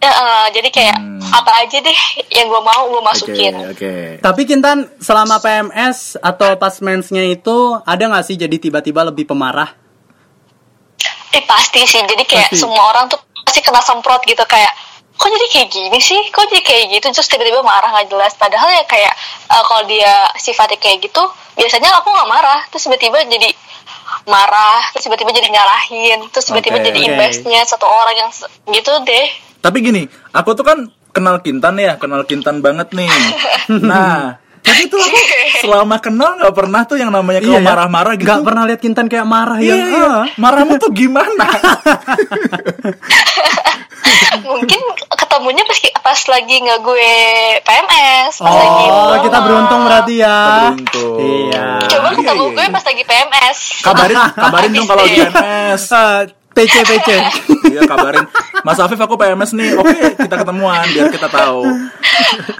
Ya, eh, jadi kayak Hmm. apa aja deh yang gue mau gue masukin oke. Tapi Kintan selama PMS atau pas mensnya itu ada nggak sih jadi tiba-tiba lebih pemarah? eh pasti sih jadi kayak Pasti. semua orang tuh pasti kena semprot gitu kayak kok jadi kayak gini sih kok jadi kayak gitu terus tiba-tiba marah nggak jelas padahal ya kayak eh, kalau dia sifatnya kayak gitu biasanya aku nggak marah terus tiba-tiba jadi marah terus tiba-tiba jadi nyalahin terus tiba-tiba Oke. jadi Oke. imbasnya satu orang yang gitu deh Tapi gini, aku tuh kan kenal Kintan ya, kenal Kintan banget nih. Nah, Tapi tuh aku selama kenal nggak pernah tuh yang namanya kalau Iya ya? marah-marah gitu. Nggak pernah lihat Kintan kayak marah Iya, yang iya. ah. Marahmu tuh gimana? Mungkin ketemunya pas pas lagi nggak gue PMS, pas lagi Oh, kita beruntung berarti ya. Beruntung. Iya. Coba Iya, ketemu iya, gue iya. pas lagi PMS. kabarin kabarin dong kalau di PMS. PC PC. Iya kabarin. Mas Afif aku PMS nih. Oke, kita ketemuan biar kita tahu.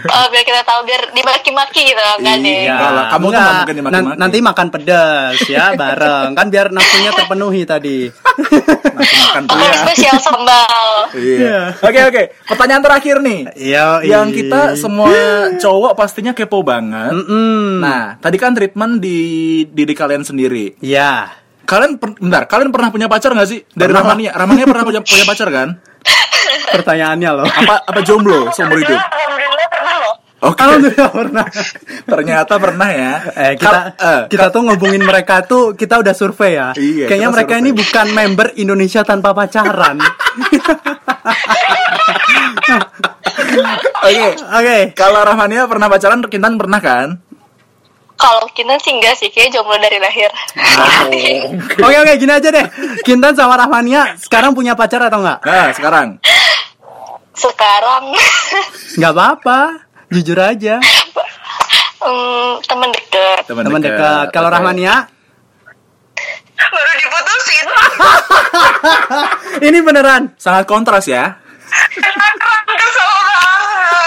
Oh, biar kita tahu biir dimaki-maki gitu enggak deh. Iya. Enggak lah, kamu tuh Enggak. nggak mungkin dimaki-maki. nanti makan pedas ya bareng kan biar nafsunya terpenuhi tadi. Nanti makan tuh Makan ya. spesial sambal. Iya. Oke oke. Pertanyaan terakhir nih. Iya. Yang kita semua cowok pastinya kepo banget. Mm-mm. Nah, tadi kan treatment di diri kalian sendiri. Iya. Kalian per- bentar, kalian pernah punya pacar nggak sih? Dari Pernah. Ramania. Ramania pernah punya, punya pacar kan? Pertanyaannya loh. Apa apa jomblo seumur hidup? Alhamdulillah pernah loh. Oke. Alhamdulillah pernah. Ternyata pernah ya. Eh kita Kal- eh, kita tuh ngubungin mereka tuh kita udah survei ya. Iya, Kayaknya mereka survei. ini bukan member Indonesia tanpa pacaran. Oke. Oke. Kalau Rahmania pernah pacaran, Kintan pernah kan? Kalau kita sih enggak sih, kayak jomblo dari lahir. Oke oke gini aja deh. Kintan sama Rahmania sekarang punya pacar atau enggak? Nah, sekarang. Sekarang Nggak apa-apa. Jujur aja. hmm, temen deket. Teman dekat. Kalau Oke. Rahmania Baru diputusin. ini beneran. sangat kontras ya. Kesel.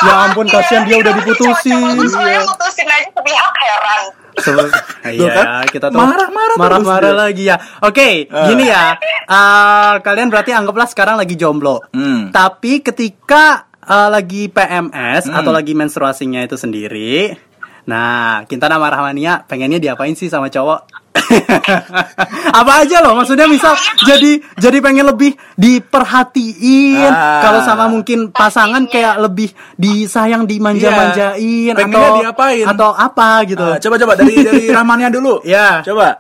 Ya ampun kasihan dia udah diputusin. Saya putusin aja sepihak heran. Sebe- Tuh Iya, kan? kita tuh Marah-marah terus marah-marah dia. lagi ya. Oke, Ah. gini ya. Eh, kalian berarti anggaplah sekarang lagi jomblo. Hmm. Tapi ketika eh, lagi PMS Hmm. atau lagi menstruasinya itu sendiri, nah kita nama Rahmania pengennya diapain sih sama cowok? Apa aja loh, maksudnya misal jadi jadi pengen lebih diperhatiin. Ah. Kalau sama mungkin pasangan kayak lebih disayang, dimanja-manjain Iya. Pengennya atau diapain? atau apa gitu. Ah, coba coba dari dari Rahmania dulu. Ya. Coba.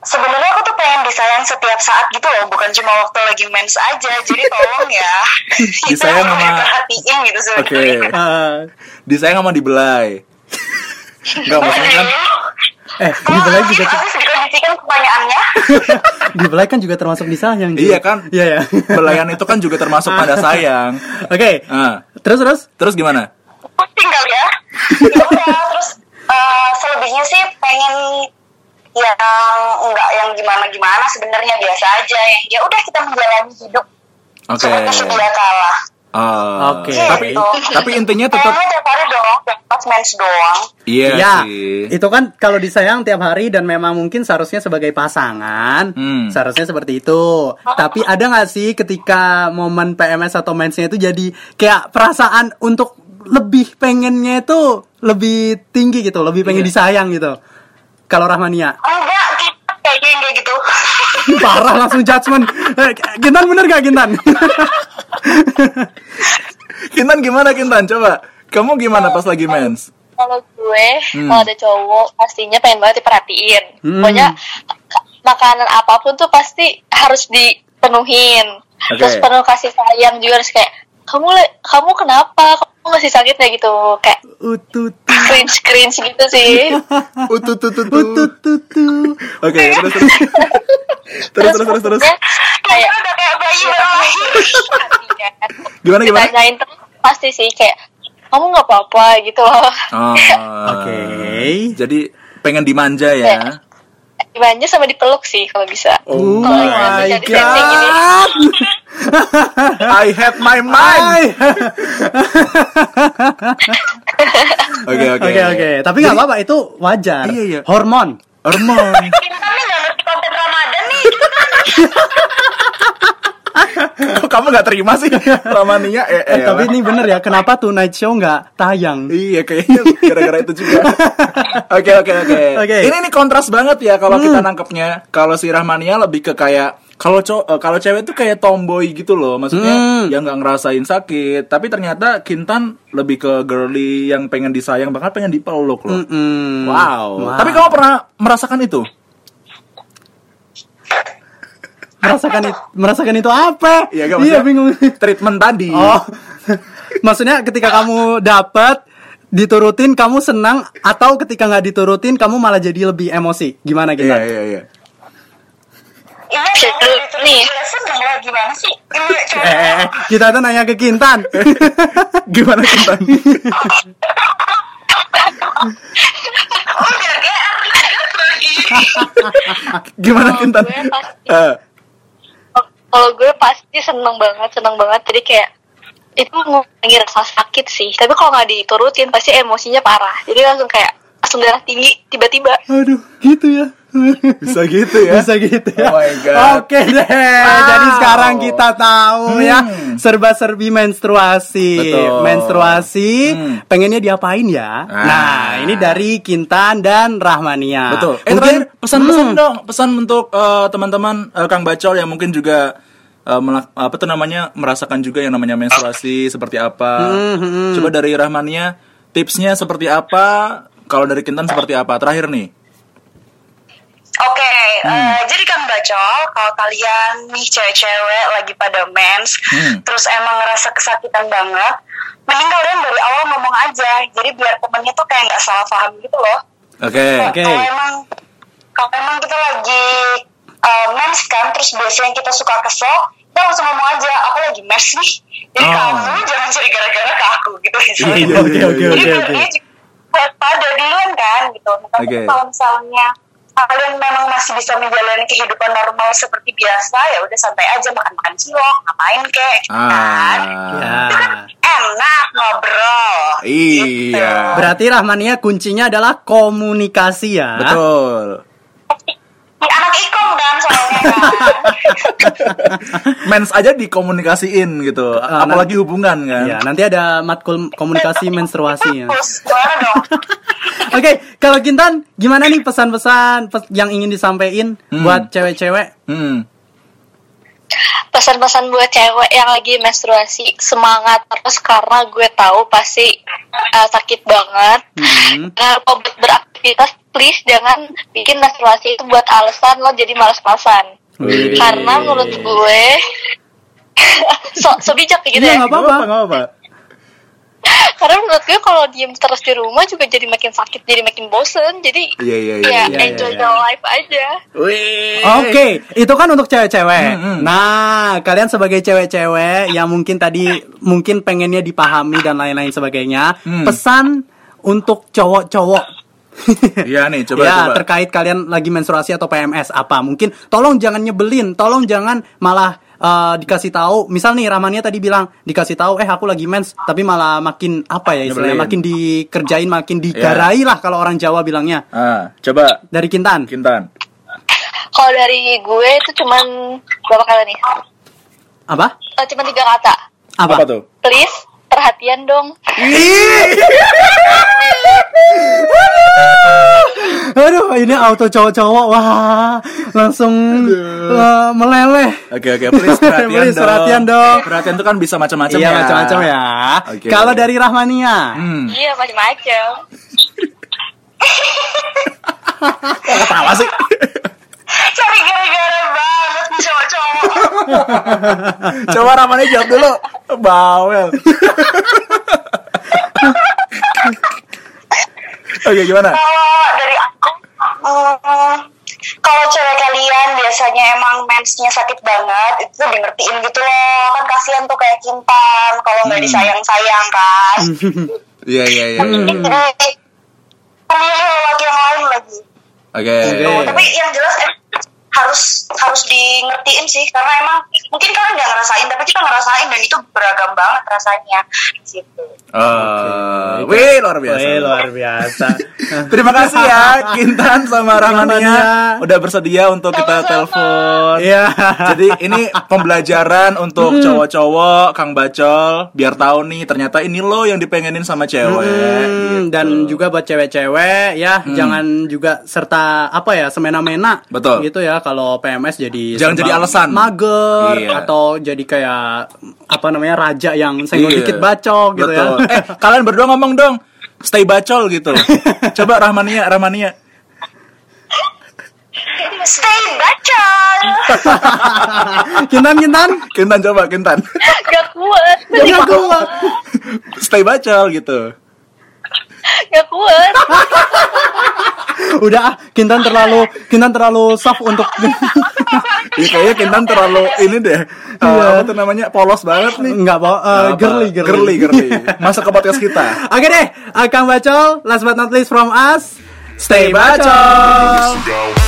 Sebenarnya aku tuh pengen disayang setiap saat gitu loh, bukan cuma waktu lagi mens aja. Jadi tolong ya. Itu Disayang yang sama- perhatiin gitu Oke. sebenarnya. Eh, Disayang sama dibelai. Enggak maksudnya kan eh, dibelai juga Aku dikondisikan pertanyaannya. dibelai kan juga termasuk disayang. Ji. Iya kan? Iya ya. belayan itu kan juga termasuk pada sayang. Oke. Ah, Terus terus. terus gimana? Pusing kali ya. Ya udah, terus eh, selebihnya sih pengen yang enggak yang gimana-gimana sebenarnya biasa aja yang ya udah kita menjalani hidup Oke. seperti sedia kala. Ah, Oke. Tapi Gitu. tapi intinya tetap Kayaknya tiap hari dong, tiap pas mens doang. iya ya, sih. itu kan kalau disayang tiap hari dan memang mungkin seharusnya sebagai pasangan, Hmm. seharusnya seperti itu. Tapi ada nggak sih ketika momen PMS atau mensnya itu jadi kayak perasaan untuk lebih pengennya itu lebih tinggi gitu, lebih pengen Iya. disayang gitu. Kalau Rahmania, Enggak, kita kayaknya yang kayak gitu. parah langsung judgement. Eh, Gintan bener gak Gintan? Kintan gimana Kintan? Coba. Kamu gimana pas lagi mens? Kalau gue, Hmm. kalau ada cowok, pastinya pengen banget diperhatiin. Hmm. Pokoknya makanan apa pun tuh pasti harus dipenuhin. Oke. Terus penuh kasih sayang juga harus kayak kamu le- kamu kenapa? Masih sakit ya gitu? Kayak cringe cringe gitu sih. Ututututu. Utututu. Oke, terus terus. terus terus terus Kayak udah kayak bayi lahir. pastinya. Gimana gimana? Ditanyain terus pasti sih kayak kamu nggak apa-apa gitu loh. Oh, Oke. Jadi pengen dimanja ya. Dimanja sama dipeluk sih kalau bisa. Oh Kalau my yang bisa god. I had my mind. Oke. Oke oke, tapi nggak apa-apa itu wajar. Iya, iya. Hormon. Hormon. Kita nih nggak ngerti konten Ramadan nih. Kok kamu nggak terima sih Ramania? Eh, Eh, eh, tapi ini bener ya, kenapa tuh night show nggak tayang? Iya kayaknya gara-gara itu juga. Oke oke oke. Oke. Ini ini kontras banget ya kalau kita nangkepnya. Kalau si Rahmania lebih ke kayak kalau cow- eh, kalau cewek tuh kayak tomboy gitu loh. Maksudnya Hmm. yang nggak ngerasain sakit. Tapi ternyata Kintan lebih ke girly yang pengen disayang bahkan pengen dipeluk loh. Mm-mm. Wow. Wow. Tapi kamu pernah merasakan itu? Merasakan itu, merasakan itu apa? Iya, gak iya bingung. Treatment tadi. Oh, maksudnya ketika kamu dapat diturutin kamu senang atau ketika nggak diturutin kamu malah jadi lebih emosi? Gimana Iya, kita? iya, iya. Iya, kalau dulu ditulis nih. juga seneng lah gimana sih? Ini Eh, eh, eh, kita tuh nanya ke Kintan. Gimana Kintan? udah GR lagi. Gimana Kintan? gue pasti- Eh, kalau gue pasti seneng banget seneng banget. Jadi kayak itu ngurangi rasa sakit sih. Tapi kalau nggak diturutin pasti emosinya parah. Jadi langsung kayak langsung darah tinggi tiba-tiba. Aduh, gitu ya. Bisa gitu ya. Bisa gitu ya. Oh my God. Oke deh. Jadi sekarang kita tahu ya Hmm. serba-serbi menstruasi. Betul. Menstruasi Hmm. pengennya diapain ya? Ah. Nah, ini dari Kintan dan Rahmania. Betul. Eh Mungkin pesan-pesan Hmm. dong, pesan untuk eh, teman-teman eh, Kang Bacol yang mungkin juga melak- apa tuh namanya merasakan juga yang namanya menstruasi seperti apa. Hmm, hmm. Coba dari Rahmania tipsnya seperti apa? Kalau dari Kintan seperti apa? Terakhir nih. Oke, Hmm. eh, jadi Kang Bacol, kalau kalian nih cewek-cewek lagi pada mens, Hmm. terus emang ngerasa kesakitan banget, mending kalian dari awal ngomong aja, jadi biar temennya tuh kayak nggak salah paham gitu loh. Oke. Oke. Kalau emang kalau emang kita lagi uh, mens kan, terus biasanya kita suka kesel, kita langsung ngomong aja, aku lagi mens nih. Jadi Oh. kamu jangan cari gara-gara ke aku gitu misalnya. Iya, oke, oke, Jadi oke, biar oke. dia juga pada duluan kan gitu. Nah, tapi Oke. kalau misalnya kalian memang masih bisa menjalani kehidupan normal seperti biasa, ya udah santai aja makan-makan cilok, ngapain kek, gitu kan. Ya. Ah. Enak ngobrol. Iya. Berarti Rahmania kuncinya adalah komunikasi ya. Betul. Di anak ikom kan soalnya kan. Mens aja dikomunikasiin gitu. Ah, Apalagi hubungan kan. Ya, nanti ada matkul komunikasi menstruasi ya. Oke, kalau Kintan, gimana nih pesan-pesan pes- yang ingin disampaikan Hmm. buat cewek-cewek? Hmm. pesan-pesan buat cewek yang lagi menstruasi semangat terus karena gue tahu pasti uh, sakit banget Hmm. nah kalau buat beraktivitas please jangan bikin menstruasi itu buat alasan lo jadi malas-malasan karena menurut gue so, so bijak kayak gitu Iya, ya nggak apa-apa. nggak apa-apa. karena menurut gue kalau diem terus di rumah juga jadi makin sakit jadi makin bosen jadi Iya, iya, iya, ya enjoy iya. the life aja. Oke, itu kan untuk cewek-cewek. Hmm, hmm. Nah, kalian sebagai cewek-cewek yang mungkin tadi mungkin pengennya dipahami dan lain-lain sebagainya, Hmm. pesan untuk cowok-cowok. Iya nih, coba ya, coba. terkait kalian lagi menstruasi atau PMS apa? Mungkin tolong jangan nyebelin, tolong jangan malah eh, dikasih tahu. Misal nih Ramania tadi bilang dikasih tahu, eh aku lagi mens, tapi malah makin apa ya istilahnya, Nyebelin. makin dikerjain, makin digarai lah kalau orang Jawa bilangnya. Ah, coba Dari Kintan. Kintan. kalau dari gue itu cuman berapa kali nih Apa? Eh, cuma tiga kata Apa? Apa tuh? please perhatian dong Aduh, ini auto cowok-cowok. Wah, langsung eh, meleleh. Oke oke, please perhatian Please, dong. perhatian dong. Perhatian itu kan bisa macam-macam iya, ya. macam-macam ya. Oke. Kalau dari Rahmania. Hmm. iya macam-macam Kok ketawa sih? Cari gara-gara banget nih cowok-cowok. Coba Ramani jawab dulu. Bawel. Oke, gimana? Kalau dari aku, hmm, kalau cewek kalian biasanya emang mensnya sakit banget, itu tuh di ngertiin gitu loh. Kan kasihan tuh kayak Kintan kalau nggak Hmm. disayang-sayang kan. Iya iya iya. Pemilih laki yang lain lagi. Oke. Oke. Tapi yang jelas em, harus harus di ngertiin sih karena emang mungkin kalian nggak ngerasain tapi kita ngerasain dan itu beragam banget rasanya gitu. Eh, wih luar biasa. Wih, luar biasa. Terima kasih ya Kintan sama Rahmania Rahmania. udah bersedia untuk kita Sama-sama. telepon. Iya. Jadi ini pembelajaran untuk cowok-cowok Kang Bacol biar tahu nih ternyata ini lo yang dipengenin sama cewek. Hmm, gitu. dan juga buat cewek-cewek ya jangan juga serta apa ya semena-mena Betul. gitu ya kalau PMS jadi Jangan jadi alasan. mager Iya. atau jadi kayak apa namanya raja yang senggol Iya. dikit bacok gitu Betul. ya Eh, kalian berdua ngomong dong. Stay bacol gitu. Coba Rahmania, Rahmania. Stay bacol. kintan kintan Kintan coba, Kintan. gak kuat Gak kuat. Stay bacol gitu. Gak kuat. Udah ah, Kintan terlalu Kintan terlalu soft untuk Iya kayaknya Kintan terlalu ini deh. eh, Iya. apa tuh namanya? Polos banget nih. Enggak, Bo. Eh, Apa? girly, girly. girly, girly. Masuk ke podcast kita. Oke deh, uh, Kang Bacol, last but not least from us. Stay bacol. Go.